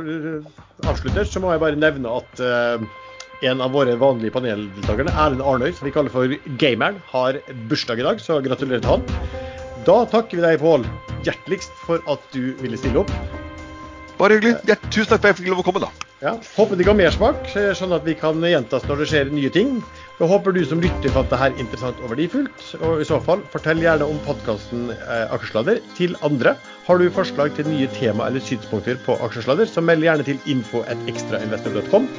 avslutter, så må jeg bare nevne at en av våre vanlige paneldeltakerne, Erlend Arnøy, som vi kaller for Gameren, har bursdag i dag, så gratulerer til han. Da takker vi deg, Pål, hjerteligst for at du ville stille opp. Bare hyggelig. Tusen takk for at jeg fikk lov å komme, da. Ja, Håper det ga mersmak, sånn at vi kan gjentas når det skjer nye ting. Jeg håper du som lytter fant det her interessant og verdifullt. Og i så fall, fortell gjerne om podkasten eh, Aksjesladder til andre. Har du forslag til nye tema eller synspunkter på Aksjesladder, så meld gjerne til info.ekstrainvestor.com,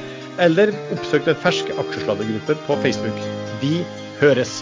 eller oppsøk den ferske aksjesladdergruppen på Facebook. Vi høres!